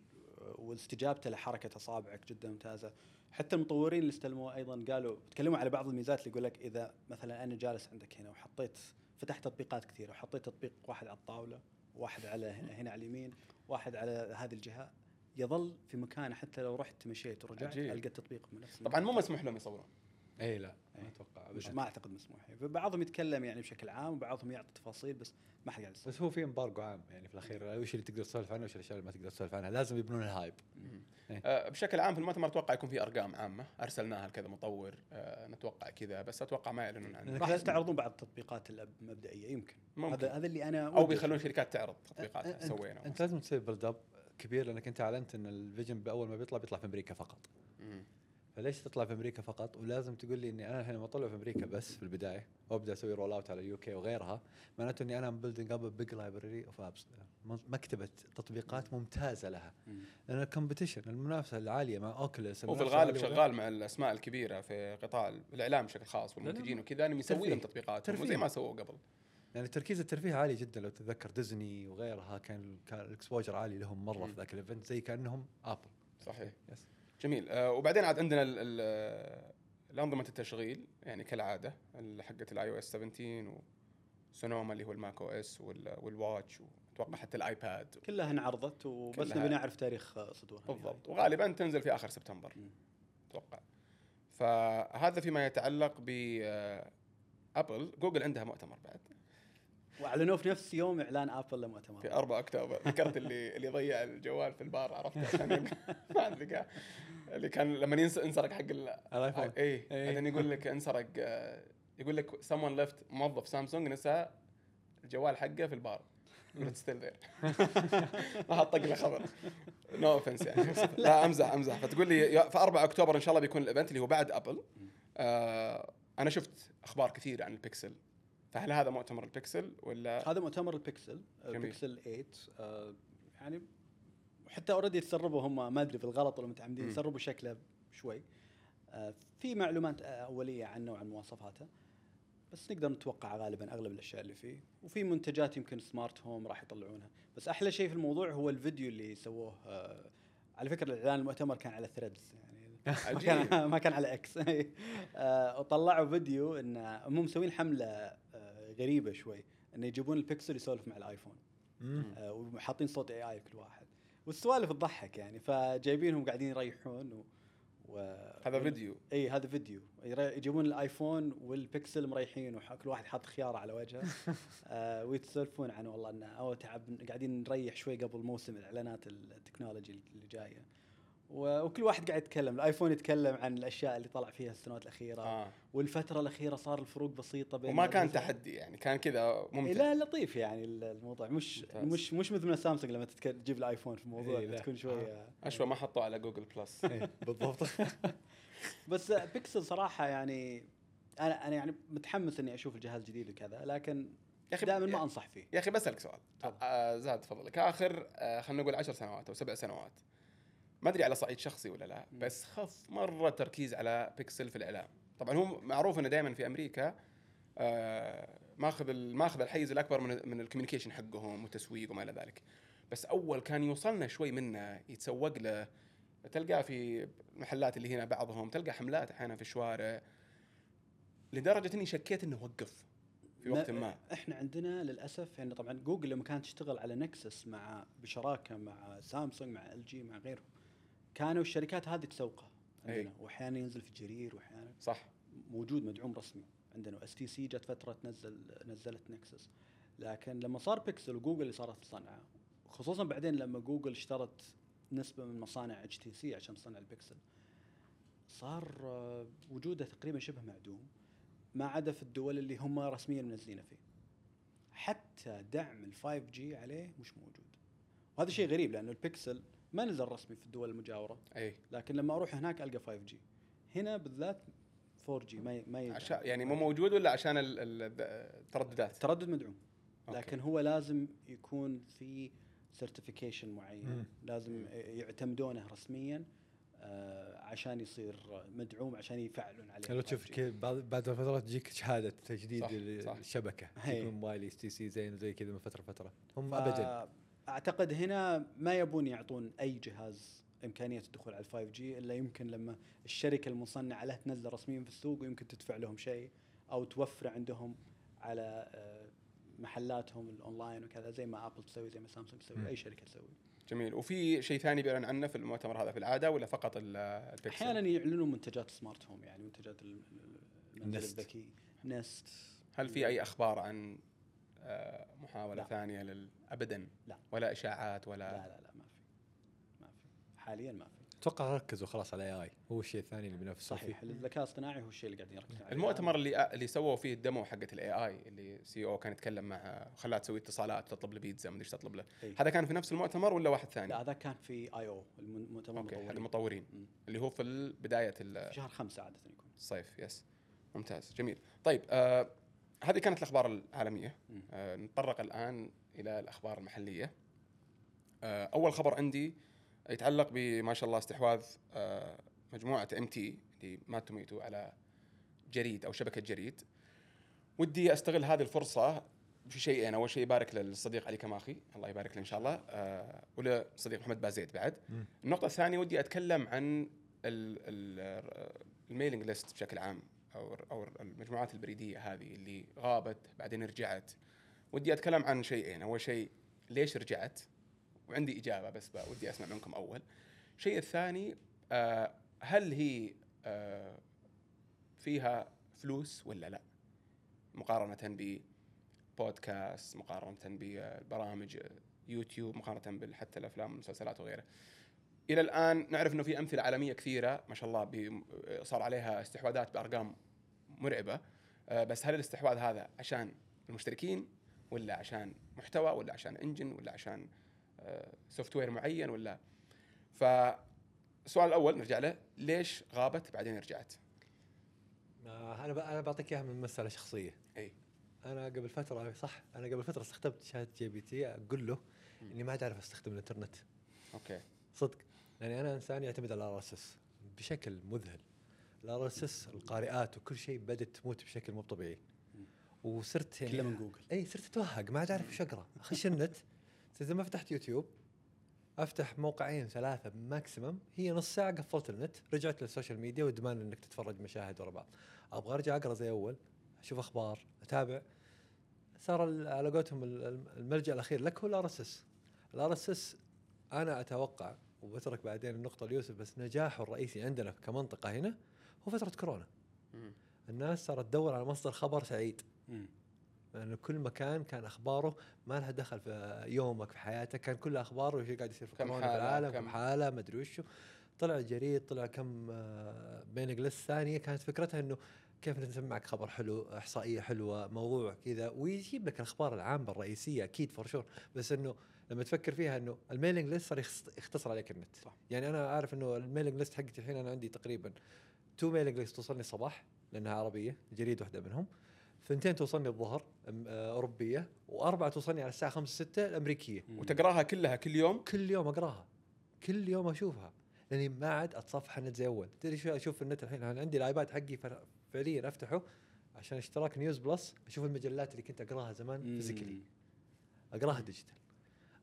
واستجابته لحركة أصابعك جدا ممتازة. حتى المطورين اللي استلموه أيضا قالوا تكلموا على بعض الميزات اللي يقول لك إذا مثلا أنا جالس عندك هنا وحطيت فتحت تطبيقات كثيرة وحطيت تطبيق واحد على الطاولة واحد على هنا, هنا على اليمين واحد على هذه الجهة يظل في مكانه حتى لو رحت مشيت ورجعت. ألقى التطبيق من نفس طبعا مو مسموح لهم يصورون. اي لا ما إيه. أتوقع مش. ما أعتقد مسموح فبعضهم يتكلم يعني بشكل عام وبعضهم يعطي تفاصيل بس ما حد قاعد بس هو في embargo عام يعني في الأخير وش اللي تقدر تسولف عنه وش الأشياء اللي ما تقدر تسولف عنها لازم يبنون ال hype. آه، بشكل عام في المؤتمر أتوقع يكون في أرقام عامة أرسلناها لكذا مطور آه، نتوقع كذا بس أتوقع ما يعلنون عنها راح يستعرضون بعض التطبيقات الأب- المبدئيه يمكن ممكن. هذا هذا اللي أنا أو بيخلون شركات تعرض تطبيقاتها أنت- سوينا أنت لازم تسوي build up كبير لأنك أنت أعلنت إن ال Vision بأول ما بيطلع بيطلع في أمريكا فقط. فليش تطلع في أمريكا فقط؟ ولازم تقول لي إني أنا الحين لما أطلع في أمريكا بس في البداية. وابدا أسوي roll out على ال UK وغيرها. معناته إني أنا building up big library of apps مكتبة تطبيقات ممتازة لها. لأن ال competition المنافسة العالية مع Oculus وفي الغالب شغال مع الأسماء الكبيرة في قطاع الإعلام بشكل خاص والمنتجين وكذا. انهم يسوي لهم. تطبيقات. زي ما سووا قبل. يعني تركيز الترفيه عالي جدا. لو تتذكر ديزني وغيرها كان كان ال exposure عالي لهم مرة في. ذاك ال event زي كأنهم ابل صحيح. yes جميل. آه وبعدين عاد عندنا ال- ال- الانظمه التشغيل يعني كالعادة ال- حقت ال iOS 17 و Sonoma اللي هو ال macOS وال- وال Watch وأتوقع حتى الايباد كلها انعرضت وبس. نبي نعرف تاريخ آه، صدورها بالضبط. وغالبا تنزل في آخر سبتمبر. أتوقع. فهذا فيما يتعلق ب آه، أبل. جوجل عندها مؤتمر بعد. واعلنوه في نفس يوم إعلان أبل لمؤتمر. في 4 أكتوبر. ذكرت اللي اللي ضيع الجوال في البار عرفت؟ عشان [laughs] ما لقاه اللي كان لما ينس- انسرق حق ال الايفون اي إيه. بعدين يقول لك انسرق آه، يقول لك someone left موظف سامسونج نسى الجوال حقه في البار. يقول still there ما حط له خبر. no offense يعني. لا أمزح أمزح. فتقول لي في 4 أكتوبر إن شاء الله بيكون ال event اللي هو بعد أبل. آه أنا شفت أخبار كثيره عن البكسل فهل هذا مؤتمر البكسل ولا؟ هذا مؤتمر البكسل آه، جميل. بيكسل 8 آه، يعني حتى already تسربوا هم ما أدري بالغلط ولا متعمدين. تسربوا شكله شوي. آه، في معلومات أولية عنه وعن مواصفاته بس نقدر نتوقع غالبا أغلب الأشياء اللي فيه. وفي منتجات يمكن smart home راح يطلعونها. بس أحلى شيء في الموضوع هو الفيديو اللي سووه آه، على فكرة الإعلان المؤتمر كان على Threads يعني [laughs] ما كان [laughs] ما كان على إكس [laughs] آه، وطلعوا فيديو إن هم مسوين حملة غريبة شوي انه يجيبون البكسل يسولف مع الآيفون. وحاطين صوت AI كل واحد. والسوالف تضحك يعني فجايبينهم قاعدين يريحون و... و... هذا فيديو. إي هذا فيديو. يجيبون الآيفون والبكسل مريحين وكل واحد حاط خيارة على وجهه. [laughs] آه ويتسولفون عن والله ان أو تعب قاعدين نريح شوي قبل موسم الإعلانات ال technology اللي جاية. وكل واحد قاعد يتكلم. الآيفون يتكلم عن الأشياء اللي طلع فيها السنوات الأخيرة. آه. والفترة الأخيرة صار الفروق بسيطة بين وما كان. تحدي يعني كان كذا إيه ممتع لا لطيف يعني الموضوع. مش ممتاز. مش مش مثل سامسونج لما تجيب الآيفون في الموضوع إيه. تكون شوية أشوى ما حطوه على Google Plus. [laughs] إيه، بالضبط. [laughs] بس بيكسل صراحة يعني أنا أنا يعني متحمس إني أشوف الجهاز جديد وكذا لكن يا أخي دائما ما أنصح فيه. يا أخي بسألك سؤال. آه زاد فضلك اخر آه خلينا نقول 10 سنوات أو سبع سنوات. ما أدري على صعيد شخصي ولا لا. بس خف مرة تركيز على بيكسل في الإعلام. طبعا هو معروف إنه دائما في أمريكا آه ماخذ ماخذ الحيز الأكبر من من ال communication حقهم وتسويق وما إلى ذلك. بس أول كان يوصلنا شوي منه يتسوق له تلقاه في المحلات اللي هنا بعضهم تلقى حملات أحيانا في الشوارع لدرجة إني شكيت إنه وقف في وقت ما. إحنا عندنا للأسف يعني طبعا جوجل لما كانت تشتغل على نكسس مع بشراكة مع سامسونج مع ال جي مع غيرهم كانوا الشركات هذه تسوقها عندنا. أي. وأحيانا ينزل في جرير وأحيانا صح. موجود مدعوم رسمي عندنا. اس تي سي جت فترة تنزل نزلت نكسس لكن لما صار بيكسل وجوجل اللي صارت تصنعه خصوصا بعدين لما جوجل اشترت نسبة من مصانع اتش تي سي عشان تصنع البيكسل صار آه، وجوده تقريبا شبه معدوم ما عدا في الدول اللي هم رسميا منزلينه فيه. حتى دعم ال 5G عليه مش موجود. وهذا شيء غريب لأنه البيكسل ما نزل رسمي في الدول المجاورة أي لكن لما أروح هناك ألقى 5G هنا بالذات 4G ما ي- ما يدعم. عشان يعني مو موجود ولا عشان ال- ال- الترددات تردد مدعوم أوكي. لكن هو لازم يكون في certification معين مم. لازم يعتمدونه رسميا آه، عشان يصير مدعوم عشان يفعلون عليه لو تشوف 5G. كذا بعد بعد فتره تجيك شهادة تجديد صح، ال- صح. الشبكة. يكون موبايل اس تي سي زين زي كذا من فترة فتره هم ف- ابدا أعتقد هنا ما يبون يعطون أي جهاز إمكانية الدخول على ال 5G إلا يمكن لما الشركة المصنعة له تنزل رسميا في السوق ويمكن تدفع لهم شيء أو توفر عندهم على آه، محلاتهم الأونلاين وكذا زي ما ابل تسوي زي ما سامسونج تسوي مم. أي شركة تسوي جميل وفي شيء ثاني بيعلن عنه في المؤتمر هذا في العادة ولا فقط ال- البكسل؟ أحيانا يعلنون منتجات smart home يعني منتجات ال- ال- المنزل نست. الذكي نست هل في أي أخبار عن آه، محاولة لا. ثانية لل ابدا. لا. ولا إشاعات ولا لا لا لا ما في. ما في. حاليا ما في. أتوقع ركزوا خلاص على AI هو الشيء الثاني اللي بينافسون فيه صحيح الذكاء الاصطناعي هو الشيء اللي قاعدين يركزون عليه. المؤتمر اللي اللي سووا فيه ال demo حقت ال AI اللي CEO كان يتكلم مع خلاها تسوي اتصالات تطلب له بيتزا ما أدري إيش تطلب له. إي. هذا كان في نفس المؤتمر ولا واحد ثاني؟ لا هذا كان في I/O المؤتمر أوكي حق المطورين المطورين. مم. اللي هو في بداية ال- في شهر خمسة عادة يكون. الصيف yes. ممتاز جميل. طيب آه هذه كانت الأخبار العالمية. آه نتطرق الآن إلى الأخبار المحلية. آه أول خبر عندي يتعلق بما شاء الله استحواذ آه مجموعة ام تي اللي ما توميتو على جريد أو شبكة جريد. ودي أستغل هذه الفرصة في شيئين أول شيء يبارك للصديق علي كماخي. الله يبارك له إن شاء الله. آه ولصديق محمد بازيد بعد. النقطة الثانية ودي أتكلم عن ال- ال- ال mailing list بشكل عام أو أو المجموعات البريدية هذه اللي غابت بعدين رجعت. ودي أتكلم عن شيئين. أول شيء ليش رجعت؟ وعندي إجابة بس ودي أسمع منكم أول. الشيء الثاني آه هل هي آه فيها فلوس ولا لا؟ مقارنة ببودكاست مقارنة ببرامج يوتيوب مقارنة حتى الأفلام والمسلسلات وغيره إلى الآن نعرف إنه في أمثلة عالمية كثيرة ما شاء الله بي- صار عليها استحواذات بأرقام مرعبة. آه، بس هل الاستحواذ هذا عشان المشتركين؟ ولا عشان محتوى ولا عشان engine ولا عشان software معين ولا. فالسؤال الأول نرجع له ليش غابت بعدين رجعت؟ آه، أنا أنا بعطيك إياها من مسألة شخصية. أي. أنا قبل فترة صح أنا قبل فترة استخدمت شات جي بي تي أقول له مم. إني ما أعرف أستخدم الإنترنت. أوكي. صدق. لاني أنا إنسان يعتمد على ال RSS بشكل مذهل. ال RSS القارئات وكل شيء بدأت تموت بشكل مو طبيعي. وصرت يعني كله من جوجل. اي صرت أتوهق ما عاد أعرف إيش أقرأ. اخش النت؟ إذا ما فتحت يوتيوب أفتح موقعين ثلاثة maximum هي نص ساعة قفلت النت رجعت لل social media وأدمان إنك تتفرج مشاهد ورا بعض. أبغى أرجع أقرأ زي أول أشوف أخبار أتابع. صار ال- على قولتهم ال- الم- الملجأ الأخير لك هو ال RSS. ال RSS أنا أتوقع وبترك بعدين النقطة ليوسف بس نجاحه الرئيسي عندنا كمنطقة هنا هو فترة كورونا. الناس صارت تدور على مصدر خبر سعيد. لأنه كل مكان كان أخباره ما لها دخل في يومك في حياتك كان كل أخباره وش قاعد يصير في كم كورونا في العالم كم- حالة ما أدري وشو. طلع الجريد طلع كم mailing list ثانية كانت فكرتها إنه كيف نسمعك خبر حلو إحصائية حلوة موضوع كذا ويجيب لك الأخبار العامة الرئيسية أكيد for sure بس إنه لما تفكر فيها إنه ال mailing list صار يختصر عليك النت. صح. يعني أنا عارف إنه ال mailing list حقتي الحين أنا عندي تقريبا two mailing list توصلني الصباح لأنها عربية جريد واحدة منهم. ثنتين توصلني الظهر آه، أوروبية وأربعة توصلني على الساعة 5 6 الأمريكية. وتقراها كلها كل يوم؟ كل يوم أقراها. كل يوم أشوفها. لأني ما عاد أتصفح النت زي أول. تدري شو أشوف النت الحين؟ أنا عندي الآيباد حقي فعليا أفتحه عشان اشتراك نيوز بلس. أشوف المجلات اللي كنت أقراها زمان. physically. أقراها digital.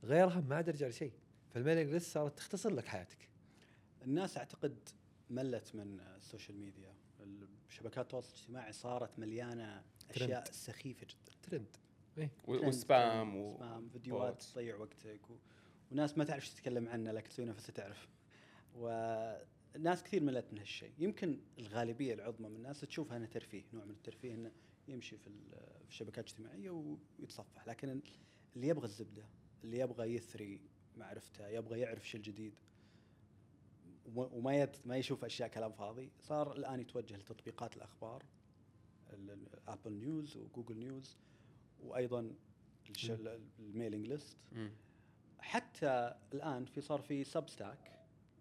غيرها ما عاد أرجع لشيء. فال mailing list صارت تختصر لك حياتك. الناس أعتقد ملت من ال social media. شبكات التواصل الاجتماعي صارت مليانة أشياء سخيفة جدا. ترند. و- و spam و... spam فيديوهات. تضيع وقتك و... وناس ما تعرف إيش تتكلم عنه لكن تسوي نفسها تعرف. وناس كثير ملت من هالشيء. يمكن الغالبية العظمى من الناس تشوفها إنه ترفيه. نوع من الترفيه إنه يمشي في ال- في الشبكات الاجتماعية ويتصفح لكن اللي يبغى الزبدة اللي يبغى يثري معرفته يبغى يعرف شو الجديد وما- ما يشوف أشياء كلام فاضي صار الآن يتوجه لتطبيقات الأخبار. ال- ال- ابل نيوز وجوجل نيوز وأيضا. ال mailing list. حتى الآن في صار في Substack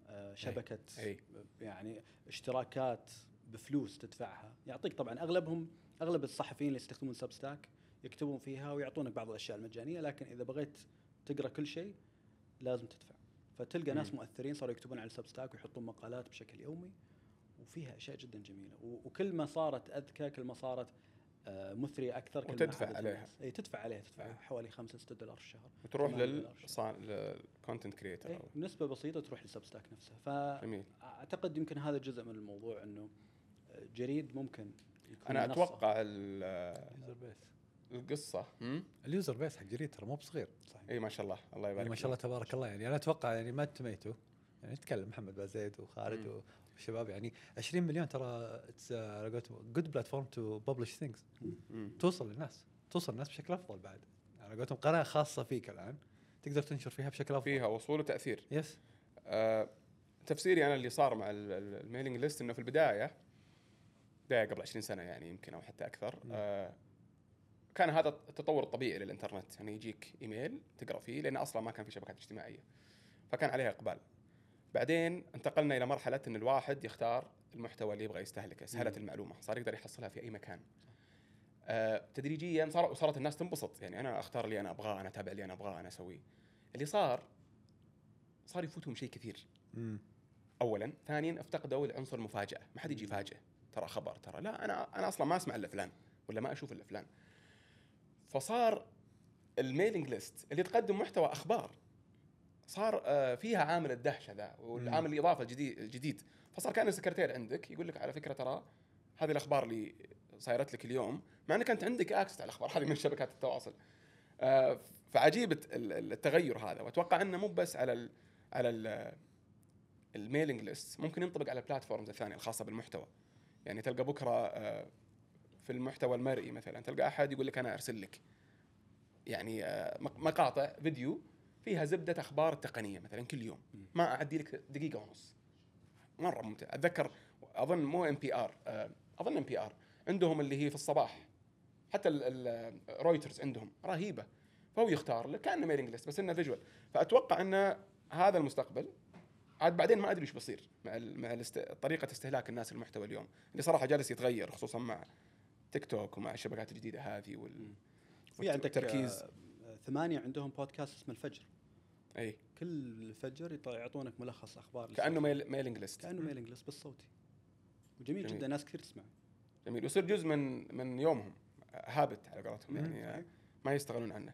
آه، شبكة أي. يعني اشتراكات بفلوس تدفعها يعطيك طبعا أغلبهم أغلب الصحفيين اللي يستخدمون Substack يكتبون فيها ويعطونك بعض الأشياء المجانية لكن إذا بغيت تقرأ كل شيء لازم تدفع فتلقى ناس. مؤثرين صاروا يكتبون على Substack ويحطون مقالات بشكل يومي وفيها أشياء جدا جميلة. وكل ما صارت أذكى كل ما صارت آه، مثرية أكثر كل ما وتدفع عليها. اي تدفع عليها تدفع أي. حوالي 5 6 دولار في الشهر. وتروح. لل content creator إيه، نسبة بسيطة تروح ل Substack نفسها. جميل. فأعتقد يمكن هذا جزء من الموضوع أنه جريد ممكن يكون أنا منصة. أتوقع ال- ال user base القصة؟ ال user base حق جريد ترى مو بصغير. صحيح. إي ما شاء الله. الله يبارك ما شاء الله تبارك الله. يعني أنا أتوقع يعني ما تميتوا يعني نتكلم محمد بازيد وخالد والشباب يعني 20 مليون ترى uh, على قولتهم good platform to publish things. توصل للناس توصل للناس بشكل أفضل بعد. على قولتهم قناة خاصة فيك الآن تقدر تنشر فيها بشكل أفضل. فيها وصول وتأثير. yes آه، تفسيري أنا اللي صار مع ال- ال- ال mailing list إنه في البداية بداية قبل 20 سنة يعني يمكن أو حتى أكثر آه كان هذا التطور الطبيعي للإنترنت يعني يجيك إيميل تقرأ فيه لأن أصلا ما كان في شبكات اجتماعية فكان عليها إقبال. بعدين انتقلنا إلى مرحلة إن الواحد يختار المحتوى اللي يبغى يستهلكه سهلت مم. المعلومة صار يقدر يحصلها في أي مكان. آه تدريجيا صار صارت الناس تنبسط يعني أنا أختار اللي أنا أبغاه أنا أتابع اللي أنا أبغاه أنا أسويه. اللي صار صار يفوتهم شيء كثير. مم. اولا ثانيا افتقدوا العنصر المفاجأة. ما حد يجي يفاجئ ترى خبر ترى. لا أنا أنا أصلا ما أسمع إلا فلان ولا ما أشوف إلا فلان. فصار ال mailing list اللي تقدم محتوى أخبار. صار آه، فيها عامل الدهشة ذا والعامل الإضافة الجديد الجديد. فصار كان السكرتير عندك يقول لك على فكرة ترى هذه الأخبار اللي صايرت لك اليوم مع انك انت عندك access على الأخبار هذه من شبكات التواصل. آه، فعجيب الت- ال- التغير هذا. وأتوقع إنه مو بس على ال على ال ال mailing list ممكن ينطبق على ال platforms الثانية الخاصة بالمحتوى. يعني تلقى بكرة آه، في المحتوى المرئي مثلا تلقى أحد يقول لك أنا أرسل لك. يعني مق- مقاطع فيديو فيها زبدة أخبار التقنيه مثلا كل يوم. ما أعدي لك دقيقة ونص. مرة ممتع. أتذكر أظن مو NPR أظن NPR عندهم اللي هي في الصباح. حتى رويترز عندهم. رهيبة. فهو يختار لك كأنه mailing list بس إنه visual. فأتوقع إن هذا المستقبل عاد بعدين ما أدري إيش بيصير مع ال مع الاست... طريقة استهلاك الناس المحتوى اليوم. اللي صراحة جالس يتغير خصوصا مع تيك توك ومع الشبكات الجديدة هذه وال في عندك ثمانية عندهم بودكاست اسمه الفجر. أي. كل فجر يط- يعطونك ملخص أخبار كأنه mail... mailing list كأنه mailing list بالصوتي. وجميل جميل. جدا ناس كثير تسمع جميل. ويصير جزء من من يومهم. habit على قولتهم يعني آه،. ما يستغنون عنه.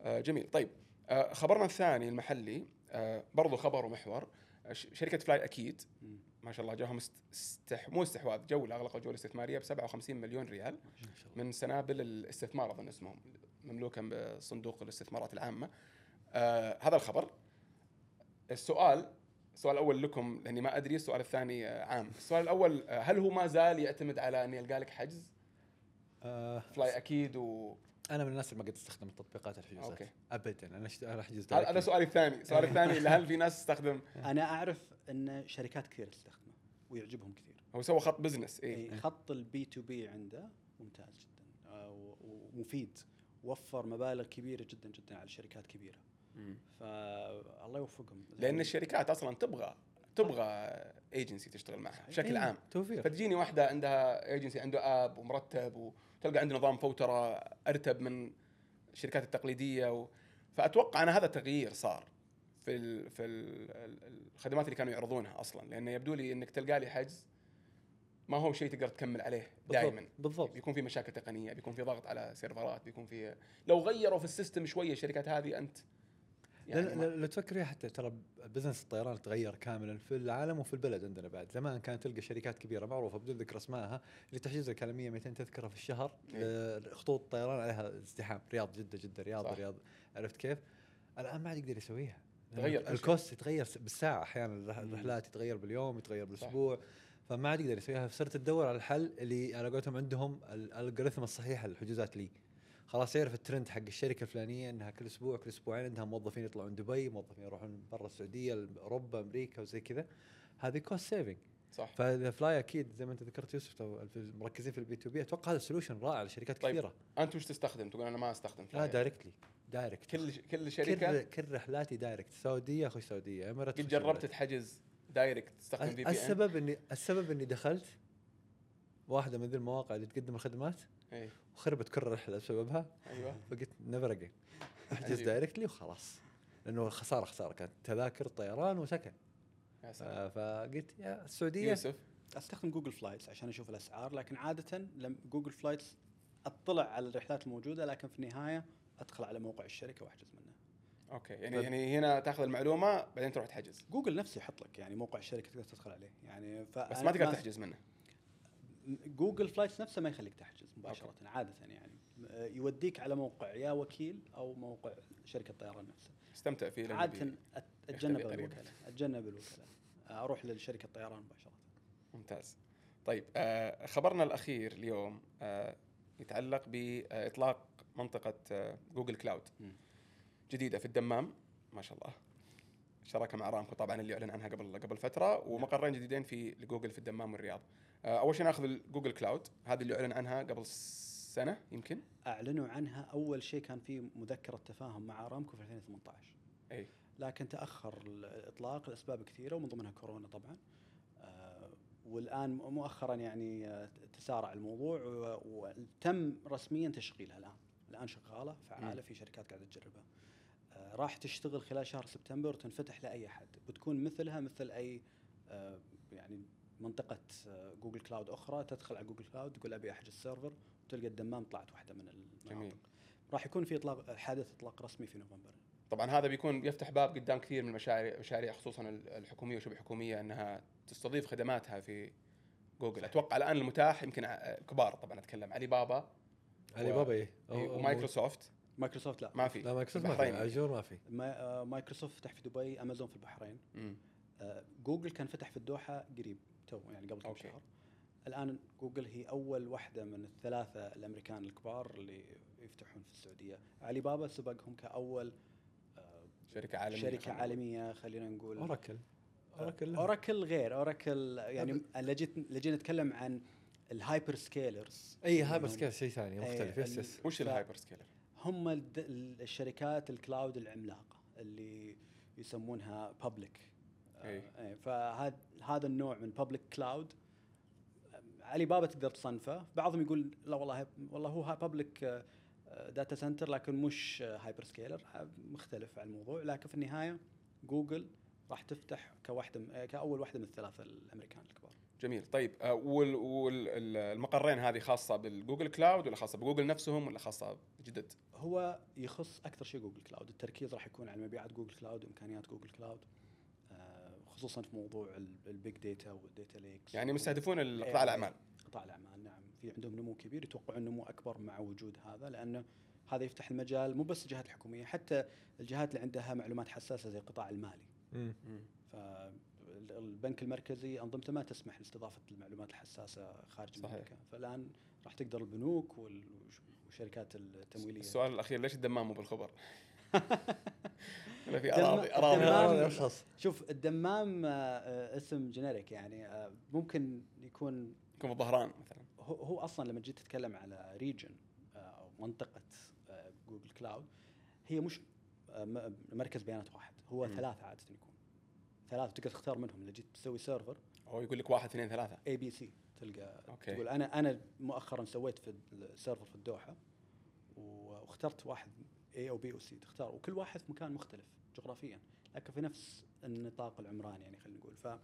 آه، جميل. طيب آه، خبرنا الثاني المحلي آه، برضو خبر ومحور. شركة فلاي أكيد مم. ما شاء الله جاهم است... استح... مو استحواذ جوله أغلقوا جوله استثماريه ب 57 مليون ريال ما شاء الله. من سنابل الاستثمار أظن اسمهم. مملوكا بصندوق الاستثمارات العامة. آه هذا الخبر. السؤال السؤال الأول لكم لأني ما أدري السؤال الثاني آه عام. السؤال الأول آه هل هو ما زال يعتمد على اني القى لك حجز؟ آه فلاي أكيد و أنا من الناس اللي ما قد تستخدم التطبيقات الحجوزات. okay. ابدا أنا أشت- أنا أحجز هذا. سؤالي الثاني. سؤالي الثاني [laughs] اللي هل في ناس تستخدم؟ أنا أعرف إن شركات كثير تستخدمه ويعجبهم كثير. هو سوى خط business اي إيه، خط ال B2B عنده ممتاز جدا آه، ومفيد. وفر مبالغ كبيرة جدا جدا على شركات كبيرة. فالله يوفقهم. لأن الشركات أصلا تبغى تبغى ايجنسي تشتغل معها بشكل إيه، عام. توفير فتجيني واحدة عندها ايجنسي عنده app ومرتب وتلقى عنده نظام فوترة أرتب من الشركات التقليدية و... فأتوقع أن هذا تغيير صار في ال... في ال... ال- الخدمات اللي كانوا يعرضونها أصلا. لأن يبدو لي إنك تلقى لي حجز ما هو شيء تقدر تكمل عليه دائما بالضبط بيكون في مشاكل تقنية بيكون في ضغط على سيرفرات بيكون في لو غيروا في ال system شوية الشركات هذه أنت يعني يعني ما- لو تفكر فيها حتى ترى business الطيران تغير كاملا في العالم وفي البلد عندنا بعد زمان كانت تلقى شركات كبيرة معروفة بدون ذكر اسمائها اللي تحجز لك على 100 200 تذكرة في الشهر إيه. آه، خطوط الطيران عليها ازدحام رياض جده جده رياض صح. رياض عرفت كيف؟ الآن ما عاد يقدر يسويها تغير. ال cost يتغير بالساعة أحيانا. الرحلات يتغير باليوم يتغير بالأسبوع فما عاد يقدر يسويها. فصرت تدور على الحل اللي على قولتهم عندهم ال algorithm الصحيح للحجوزات لي. خلاص يعرف الترند حق الشركة الفلانية إنها كل أسبوع كل أسبوعين عندها موظفين يطلعون دبي موظفين يروحون برا السعودية أوروبا أمريكا وزي كذا. هذه cost saving صح. فالفلاي أكيد زي ما أنت ذكرت يوسف مركزين في ال B2B أتوقع هذا solution رائع لشركات طيب، كثيرة. أنت وش تستخدم؟ تقول أنا ما أستخدم لا. directly direct كل كل شركة؟ كل كل رحلاتي direct سعودية اخش سعودية إمارات قد جربت. تحجز؟ direct تستخدم VPN السبب اني السبب إني دخلت واحدة من ذي المواقع اللي تقدم الخدمات إي. وخربت كل الرحله بسببها. أيوه. فقلت never again [laughs] أحجز. directly وخلاص. لأنه خساره خسارة كانت تذاكر طيران وسكن. يا سلام. فقلت يا السعودية. يوسف. أستخدم Google Flights عشان أشوف الأسعار لكن عادة لم Google Flights أطلع على الرحلات الموجودة لكن في النهاية أدخل على موقع الشركة وأحجز منه okay يعني طيب. يعني هنا تاخذ المعلومة بعدين تروح تحجز. جوجل نفسه يحط لك يعني موقع الشركة تقدر تدخل عليه يعني بس ما تقدر تحجز منه. Google Flights نفسه ما يخليك تحجز مباشرة عادة يعني. آه، يوديك على موقع يا وكيل أو موقع شركة الطيران نفسها استمتع فيه عادة أتجنب. الوكلاء أتجنب الوكلاء آه، أروح لشركه الطيران مباشرة. ممتاز. طيب آه خبرنا الأخير اليوم آه يتعلق بإطلاق منطقة آه جوجل cloud. مم. جديدة في الدمام. ما شاء الله. شراكة مع ارامكو طبعا اللي أعلن عنها قبل قبل فترة ومقرين جديدين في لجوجل في الدمام والرياض. آه، أول شيء نأخذ جوجل كلاود. هذه اللي أعلن عنها قبل سنة يمكن. أعلنوا عنها أول شيء كان في مذكرة تفاهم مع ارامكو في 2018 أي. لكن تأخر الإطلاق لأسباب كثيرة ومن ضمنها كورونا طبعا. آه، والآن مؤخرا يعني آه، تسارع الموضوع وتم رسميا تشغيلها الآن. الآن شغالة فعالة. في شركات قاعدة تجربها. راح تشتغل خلال شهر سبتمبر وتنفتح لأي احد بتكون مثلها مثل أي آه، يعني منطقة آه، جوجل cloud أخرى. تدخل على جوجل cloud تقول أبي أحجز server وتلقى الدمام طلعت واحدة من المناطق. جميل. راح يكون في إطلاق حادث إطلاق رسمي في نوفمبر. طبعا هذا بيكون يفتح باب قدام كثير من المشاريع مشاريع خصوصا الحكومية وشبه حكومية إنها تستضيف خدماتها في جوجل. أتوقع الآن المتاح يمكن ع- كبار طبعا أتكلم. علي بابا علي بابا إيه. إيه، ومايكروسوفت. مايكروسوفت لا. ما في. لا مايكروسوفت ما في. Azure ما في. ما- آه، مايكروسوفت فتح في دبي أمازون في البحرين. مم. آه، جوجل كان فتح في الدوحة قريب تو يعني قبل كم. شهر. الآن جوجل هي أول واحدة من الثلاثة الأمريكان الكبار اللي يفتحون في السعودية. علي بابا سبقهم كأول آه، شركة عالمية. شركة خلينا نقول. عالمية خلينا نقول. اوراكل اوراكل اوراكل غير. اوراكل يعني اللي جيت اللي جينا نتكلم عن ال hyperscalers اي hyperscale شيء ثاني مختلف. yes yes وش ال hyperscaler؟ هم الشركات ال cloud العملاقة اللي يسمونها public أي. فهذا هذا النوع من public cloud علي بابا تقدر تصنفه. بعضهم يقول لا والله والله هو public data center لكن مش hyperscaler مختلف عن الموضوع. لكن في النهاية جوجل راح تفتح كواحدة كأول واحدة من الثلاثة الأمريكان الكبار جميل طيب والمقرين هذه خاصة بالجوجل cloud ولا خاصة بجوجل نفسهم ولا خاصة جدد؟ هو يخص أكثر شيء جوجل cloud التركيز راح يكون على مبيعات جوجل cloud وإمكانيات جوجل cloud آه، خصوصا في موضوع ال big data وال data lakes يعني مستهدفين إيه، قطاع الأعمال قطاع الأعمال نعم في عندهم نمو كبير يتوقعون نمو أكبر مع وجود هذا لأنه هذا يفتح المجال مو بس الجهات الحكومية حتى الجهات اللي عندها معلومات حساسة زي القطاع المالي. مم. فالبنك المركزي أنظمته ما تسمح لاستضافه المعلومات الحساسة خارج صحيح. المملكة. فالآن راح تقدر البنوك وال- والشركات التمويلية. السؤال الأخير ليش الدمام مو بالخبر؟ [laughs] [laughs] في اراضي أراضي اشخاص شوف الدمام آه، آه، اسم generic يعني آه، ممكن يكون يكون بالظهران مثلا. هو, هو أصلا لما جيت تتكلم على region أو منطقة آه، جوجل cloud هي مش آه، مركز بيانات واحد. هو. ثلاثة عادة يكون. ثلاثة تقدر تختار منهم. اللي جيت تسوي server هو يقول لك واحد اثنين ثلاثة. A B C تلقى okay. تقول أنا أنا مؤخرا سويت في ال server في الدوحة واخترت واحد A أو B أو C تختار. وكل واحد في مكان مختلف جغرافيا لكن في نفس النطاق العمراني يعني خلينا نقول.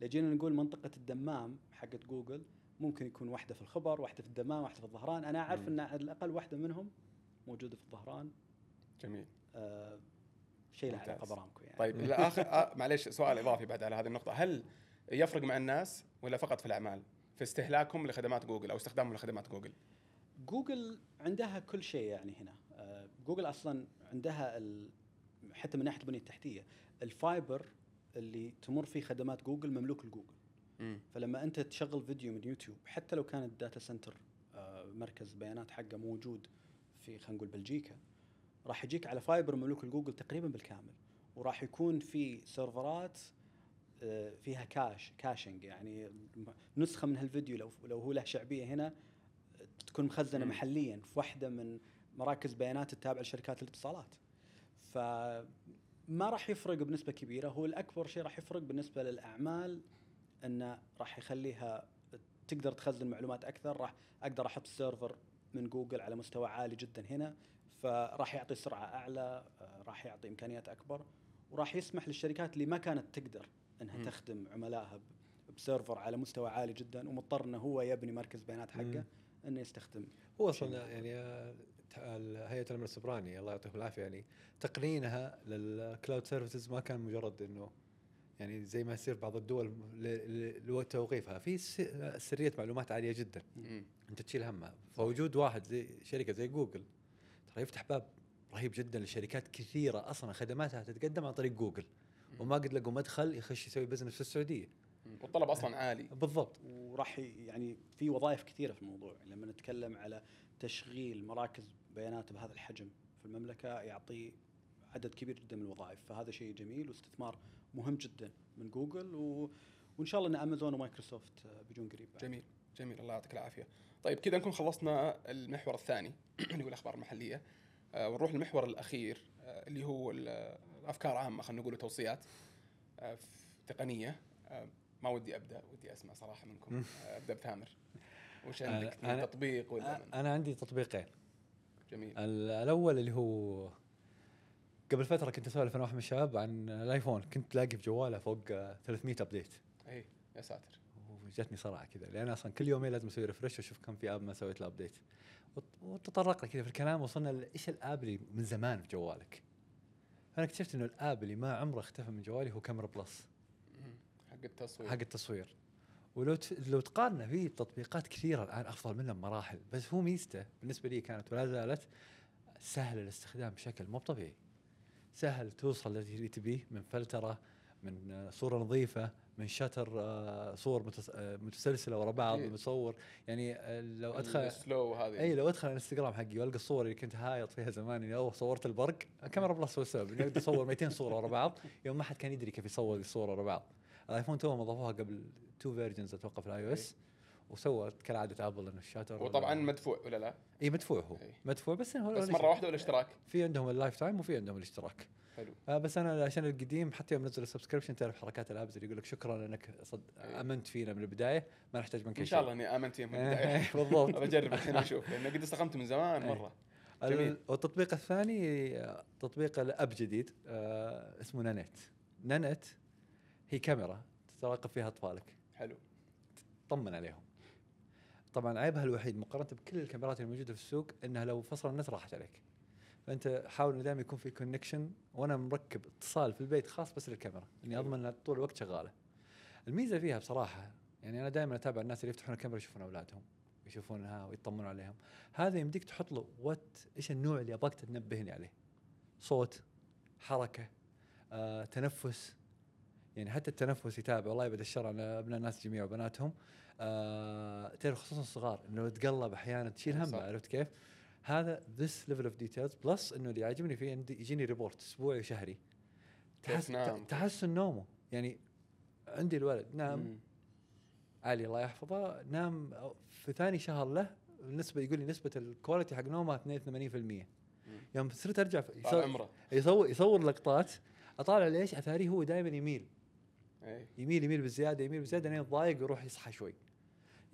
فلا جينا نقول منطقة الدمام حقت جوجل ممكن يكون واحدة في الخبر واحدة في الدمام واحدة في الظهران. أنا أعرف. إن على الأقل واحدة منهم موجودة في الظهران. جميل. آه شيء له علاقة. بارامكو يعني طيب الآخر آه معليش سؤال إضافي بعد على هذه النقطة هل يفرق مع الناس ولا فقط في الأعمال؟ في استهلاكهم لخدمات جوجل أو استخدامهم لخدمات جوجل؟ جوجل عندها كل شيء يعني هنا آه، جوجل أصلا عندها ال... حتى من ناحية البنية التحتية ال fiber اللي تمر فيه خدمات جوجل مملوك لجوجل. فلما أنت تشغل فيديو من يوتيوب حتى لو كان ال data center آه، مركز بيانات حقه موجود في خلينا نقول بلجيكا راح يجيك على fiber مملوك لجوجل تقريبا بالكامل وراح يكون في سيرفرات آه، فيها cache caching يعني نسخة من هالفيديو لو لو هو له شعبية هنا تكون مخزنة. محليا في واحدة من مراكز بيانات التابعة لشركات الاتصالات فما راح يفرق بنسبة كبيرة هو الأكبر شيء راح يفرق بالنسبة للأعمال إنه راح يخليها تقدر تخزن معلومات أكثر راح أقدر أحط server من جوجل على مستوى عالي جدا هنا فراح يعطي سرعة أعلى آه، راح يعطي إمكانيات أكبر وراح يسمح للشركات اللي ما كانت تقدر إنها مم. تخدم عملائها ب server على مستوى عالي جدا ومضطر إنه هو يبني مركز بيانات حقه مم. إنه يستخدم هو أصلا يعني آه، هيئة الأمن السيبراني الله يعطيهم العافية يعني تقنينها لل cloud services ما كان مجرد إنه يعني زي ما يصير بعض الدول لتوقيفها في سرية معلومات عالية جدا. أنت تشيل همها فوجود واحد زي شركة زي جوجل ترى يفتح باب رهيب جدا لشركات كثيرة أصلا خدماتها تتقدم عن طريق جوجل. وما قد لقوا مدخل يخش يسوي business في السعودية. والطلب أصلا عالي. بالضبط. وراح يعني في وظائف كثيرة في الموضوع. لما نتكلم على تشغيل مراكز بيانات بهذا الحجم في المملكة يعطي عدد كبير جدا من الوظائف. فهذا شيء جميل واستثمار مهم جدا من جوجل. و... وإن شاء الله إن أمازون ومايكروسوفت آه، بيجون قريب بعد. جميل. جميل. الله يعطيك العافية. طيب كذا نكون خلصنا المحور الثاني. اللي هو الاخبار المحليه ونروح للمحور الأخير آه اللي هو ال- الأفكار عامة خلينا نقول توصيات آه تقنية. آه ما ودي أبدأ ودي أسمع صراحة منكم. أبدأ بثامر وش عندك أنا- تطبيق ولا من- أنا عندي تطبيقين. جميل. ال- الأول اللي هو قبل فترة كنت أسولف أنا واحد من الشباب عن الآيفون. كنت تلاقي في جواله فوق آه، 300 update. إي يا ساتر. وجتني صراحة كذا لأن أصلا كل يومين لازم أسوي refresh وأشوف كم في app ما سويت له update وتطرقنا كذا في الكلام وصلنا ل- إيش ال app اللي من زمان في جوالك أنا اكتشفت إنه ال app اللي ما عمره اختفى من جوالي هو Camera Plus. حق التصوير حق التصوير ولو. لو تقارنه في تطبيقات كثيرة الآن أفضل منه بمراحل بس هو ميزته بالنسبة لي كانت ولا زالت سهل الاستخدام بشكل مو طبيعي سهل توصل اللي تبيه من فلترة من صورة نظيفة من shutter آه، صور. آه، متسلسلة ورا بعض أكيد. مصور يعني آه، لو أدخل السلو هذه اي لو أدخل الإنستغرام حقي وألقى الصور اللي كنت حاط فيها زمان اني أوه صورت البرق Camera Plus هو السبب اني أقدر أصور 200 صورة ورا بعض يوم ما حد كان يدري كيف يصور الصور ورا بعض الآيفون توهم أضافوها قبل تو versions أتوقع في ال iOS وسوى كالعادة Apple إنه ال shutter وطبعا مدفوع ولا لا؟ اي مدفوع هو إي. مدفوع بس هو بس مرة واحدة ولا اشتراك؟ في عندهم ال lifetime وفي عندهم الاشتراك حلو. آه بس أنا عشان القديم حتى يوم نزل ال subscription تعرف حركات ال apps اللي يقول لك شكرا إنك صد- إي. آمنت فينا من البداية ما نحتاج منك إن شيء. شاء الله إني آمنت فيهم من البداية. إيه، [laughs] بالضبط بجرب الحين أشوف لأنه قد استخدمته من زمان إيه. مرة. جميل. ال- والتطبيق الثاني تطبيق الأب جديد آه اسمه نانيت. نانيت هي كاميرا تراقب فيها أطفالك. حلو. طمن عليهم. طبعا عيبها الوحيد مقارنة بكل الكاميرات الموجودة في السوق إنها لو فصل النت راحت عليك. فأنت حاول انه دائما يكون في كونكشن وأنا مركب اتصال في البيت خاص بس للكاميرا إني حلو. أضمن انها طول الوقت شغالة الميزة فيها بصراحة يعني أنا دائما أتابع الناس اللي يفتحون الكاميرا يشوفون أولادهم يشوفونها ويطمنون عليهم هذا يمديك تحط له what إيش النوع اللي أبغاك تنبهني عليه صوت حركة آه، تنفس يعني حتى التنفس يتابع والله يبعد الشر عن أبناء الناس جميع وبناتهم آه تعرف خصوصا الصغار إنه يتقلب أحيانا تشيل صح. همه عرفت كيف؟ هذا this level of details plus إنه اللي يعجبني فيه عندي يجيني report أسبوعي وشهري. تحس نام؟ تحسن نومه. يعني عندي الولد نام مم. علي الله يحفظه نام في ثاني شهر له النسبة يقول لي نسبة ال quality حق نومه 82% يوم صرت أرجع يصور عمره. يصور, يصور لقطات أطالع ليش؟ اثاريه هو دائما يميل. اي يميل يميل بالزياده يميل بالزياده لين يتضايق ويروح يصحى شوي.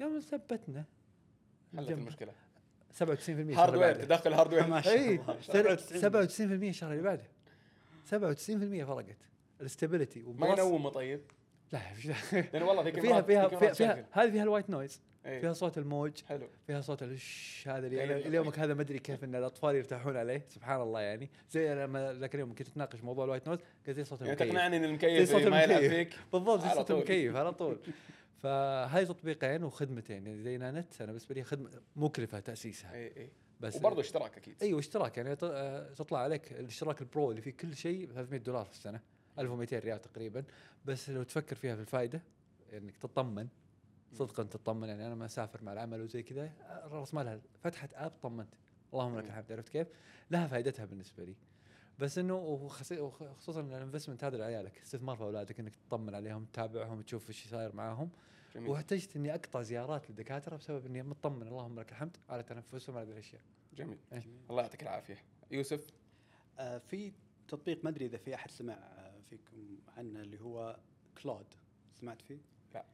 يوم ثبتنا حلت المشكلة. 97% الشهر اللي hardware. تدخل hardware ما شاء اي الله 97% الشهر اللي بعده. 97% فرقت. ال stability ما ينومه طيب؟ لا [laughs] لأن والله في فيها فيها في فيها, فيها. هذه فيها ال white noise. إيه. فيها صوت الموج. حلو. فيها صوت الش هذا اللي يعني أنا إلى يومك هذا ما أدري كيف إن الأطفال يرتاحون عليه. سبحان الله يعني. زي لما ذاك اليوم كنت أتناقش موضوع ال white noise قلت زي صوت يعني المكيف. تقنعني إن المكيف ما يلعب. فيك؟ بالضبط زي صوت. المكيف على طول. [laughs] فهاي تطبيقين وخدمتين يعني زي Nanit أنا بالنسبة لي خدمة مكلفة تأسيسها. إي إي. بس وبرضه اشتراك أكيد. أيوه اشتراك يعني تطلع عليك الاشتراك ال pro اللي فيه كل شيء ب 300 دولار في السنة 1200 ريال تقريبا. بس لو تفكر فيها في الفائده إنك تطمن صدقا تطمن يعني أنا ما أسافر مع العمل وزي كذا راس مالها فتحت app طمنت. اللهم لك. الحمد عرفت كيف؟ لها فائدتها بالنسبة لي. بس إنه وخصوصا ال investment هذا لعيالك استثمار في أولادك إنك تطمن عليهم تتابعهم تشوف إيش صاير معاهم. جميل. واحتجت إني أقطع زيارات للدكاترة بسبب إني مطمن اللهم لك الحمد على تنفسهم على هذه الاشياء جميل. إيه. الله يعطيك العافية. يوسف؟ آه، في تطبيق ما أدري إذا في أحد سمع آه، فيكم عنه اللي هو Claude سمعت فيه؟ لا.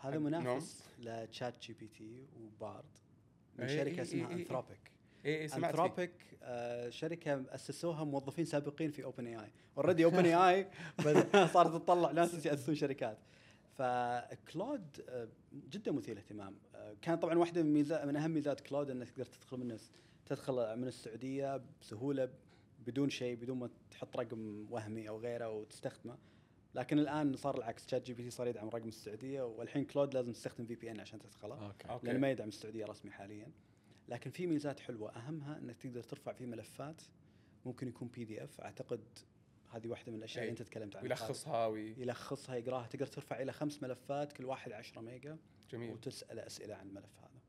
هذا منافس ل ChatGPT و Bard من إيه، شركة إيه، اسمها إيه، إيه. Anthropic AI سمعت. Anthropic آه، شركة أسسوها موظفين سابقين في اوبن اي اي اوريدي اوبن اي اي صارت تطلع ناس يأسسون شركات. ف Claude آه، جدا مثير اهتمام آه، كان طبعا واحدة من ميزات من أهم ميزات Claude إنك تقدر تدخل من تدخل من السعودية بسهولة بدون شيء بدون ما تحط رقم وهمي أو غيره وتستخدمه. لكن الآن صار العكس. ChatGPT صار يدعم رقم السعودية والحين Claude لازم تستخدم VPN عشان تدخله. أوكي. لأنه ما يدعم السعودية رسمي حاليا. لكن في ميزات حلوة. أهمها إنك تقدر ترفع فيه ملفات. ممكن يكون PDF أعتقد هذه واحدة من الأشياء. اللي أنت تكلمت عنها. ويلخصها وي... يلخصها يقراها. تقدر ترفع إلى خمس ملفات كل واحد 10 ميجا. جميل. وتسأل أسئلة عن الملف هذا.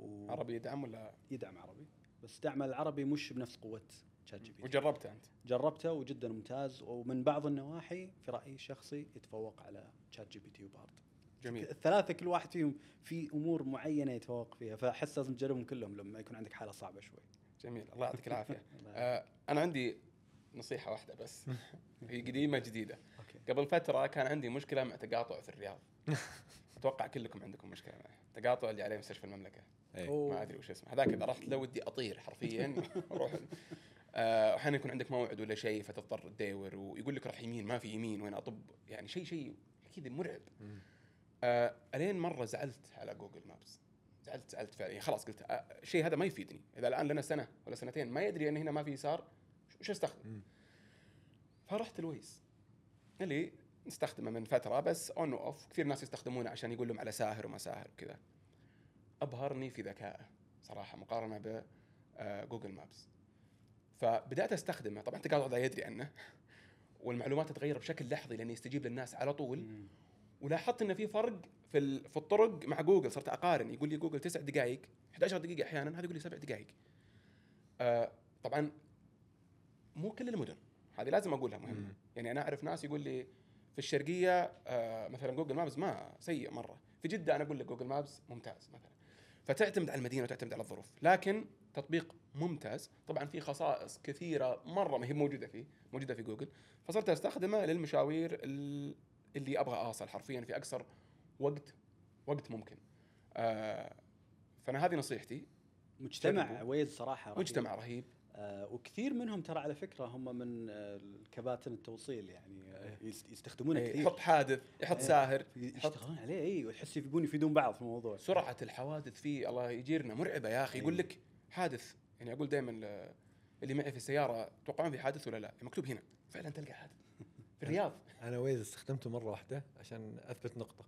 و- عربي يدعم ولا؟ يدعم عربي. بس دعم العربي مش بنفس قوة Chat ChatGPT وجربته أنت؟ جربته وجدا ممتاز. ومن بعض النواحي في رأيي الشخصي يتفوق على ChatGPT و Bard. جميل. الثلاثه كل واحد فيهم في أمور معينة يتفوق فيها فأحس لازم تجربهم كلهم لما يكون عندك حالة صعبة شوي. جميل. الله يعطيك العافية. [laughs] آه أنا عندي نصيحة واحدة بس. [laughs] هي قديمة جديدة. قبل فترة كان عندي مشكلة مع تقاطع في الرياض. [laughs] أتوقع كلكم عندكم مشكلة معه تقاطع اللي عليه مستشفى المملكة. ما أدري وش اسمه. هذاك إذا رحت له ودي أطير حرفيا أروح آه، أحيانا يكون عندك موعد ولا شيء فتضطر تدور ويقول لك روح يمين ما في يمين وين أطب. يعني شيء شيء كذا مرعب. آه ألين مرة زعلت على جوجل مابس زعلت زعلت فعلا. يعني خلاص قلت آه الشيء هذا ما يفيدني. إذا الآن لنا سنة ولا سنتين ما يدري إن هنا ما في يسار وش أستخدم. فرحت ال Waze اللي نستخدمه من فترة بس on و off كثير ناس يستخدمونه عشان يقول لهم على ساهر وما ساهر وكذا. أبهرني في ذكائه صراحة مقارنة ب آه، Google Maps فبدأت أستخدمه. طبعا تقاطع لا يدري عنه. والمعلومات تتغير بشكل لحظي لأنه يستجيب للناس على طول. مم. ولاحظت إن في فرق في في الطرق مع جوجل. صرت أقارن. يقول لي جوجل تسع دقائق 11 دقيقة أحيانا هذا يقول لي سبع دقائق آه طبعا مو كل المدن. هذه لازم أقولها مهمة. يعني أنا أعرف ناس يقول لي في الشرقية آه مثلا Google Maps ما سيء مرة. في جدة أنا أقول لك Google Maps ممتاز مثلا. فتعتمد على المدينة وتعتمد على الظروف. لكن تطبيق ممتاز. طبعا في خصائص كثيرة مرة ما هي موجودة فيه موجودة في جوجل. فصرت أستخدمه للمشاوير ال- اللي أبغى أوصل حرفيا في أقصر وقت وقت ممكن آه فأنا هذه نصيحتي مجتمع. ويز صراحة رهيب. مجتمع رهيب آه وكثير منهم ترى على فكرة هم من آه الكباتن التوصيل يعني آه يست- يستخدمونه إيه، كثير يحط حادث يحط إيه. ساهر يشتغلون عليه اي وتحس يبون يفيدون بعض في الموضوع سرعة الحوادث فيه الله يجيرنا مرعبة يا أخي يقول أي. لك حادث يعني أقول دائما اللي معي في السيارة توقعون في حادث ولا لا مكتوب هنا فعلا تلقى حادث الرياض. أنا Waze استخدمته مرة واحدة عشان أثبت نقطة.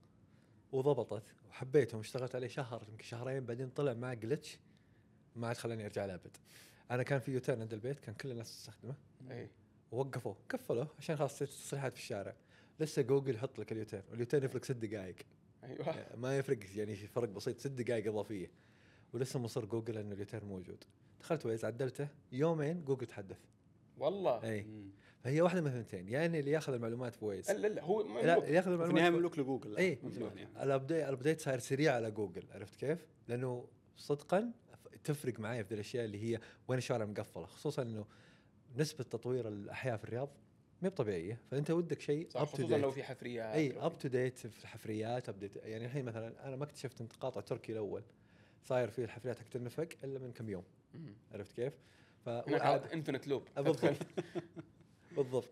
وضبطت وحبيته واشتغلت عليه شهر يمكن شهرين بعدين طلع معه glitch ما عاد خلاني أرجع له أبد. أنا كان في U-turn عند البيت كان كل الناس تستخدمه. إي. ووقفوه. كفلوه عشان خلاص تصريحات في الشارع. لسه جوجل يحط لك ال U-turn وال U-turn يفرق ست دقائق. أيوه. ما يفرق يعني فرق بسيط ست دقائق إضافية. ولسه مصر جوجل انه ال U-turn موجود. دخلت Waze عدلته. يومين جوجل تحدث. والله. إي. فهي واحدة من الثنتين يعني اللي ياخذ المعلومات في Waze لا لا هو لا مملوك. اللي ياخذ في النهاية المعلومات مملوك لجوجل يعني. ال update ال update صاير سريع على جوجل عرفت كيف؟ لأنه صدقا تفرق معي في الأشياء اللي هي وين الشوارع مقفلة خصوصا إنه نسبة تطوير الأحياء في الرياض ما طبيعية فأنت ودك شيء صح up to خصوصا لو. في حفريات اي up to date في الحفريات update يعني الحين مثلا أنا ما اكتشفت ان تقاطع تركي الأول صاير فيه الحفريات حقت النفق إلا من كم يوم. عرفت كيف؟ ف هناك infinite loop بالضبط [laughs] بالضبط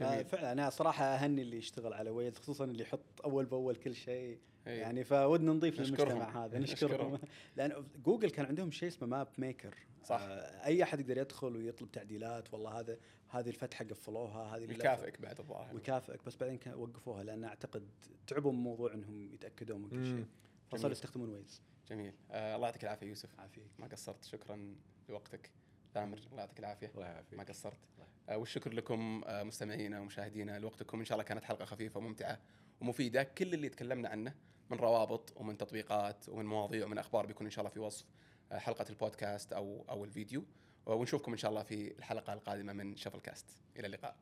آه، جميل فعلا أنا صراحة أهني اللي يشتغل على Waze خصوصا اللي يحط أول بأول كل شيء إيه. يعني فودنا نضيف نشكرهم. للمجتمع هذا [laughs] نشكرهم. [laughs] لأن جوجل كان عندهم شيء اسمه Map Maker صح. آه أي أحد يقدر يدخل ويطلب تعديلات والله هذا هذه الفتحة قفلوها هذه. يكافئك بعد الظاهر ويكافئك بس بعدين وقفوها لأن أعتقد تعبوا من موضوع إنهم يتأكدون من كل شيء. فصاروا. يستخدمون ويز جميل آه الله يعطيك العافية يوسف عافيك ما قصرت شكرا لوقتك ثامر الله يعطيك العافية. الله يعافيك. ما قصرت. آه والشكر لكم آه مستمعينا ومشاهدينا. لوقتكم إن شاء الله كانت حلقة خفيفة وممتعة ومفيدة. كل اللي تكلمنا عنه من روابط ومن تطبيقات ومن مواضيع ومن أخبار بيكون إن شاء الله في وصف آه حلقة البودكاست أو أو الفيديو. ونشوفكم إن شاء الله في الحلقة القادمة من شفل كاست إلى اللقاء.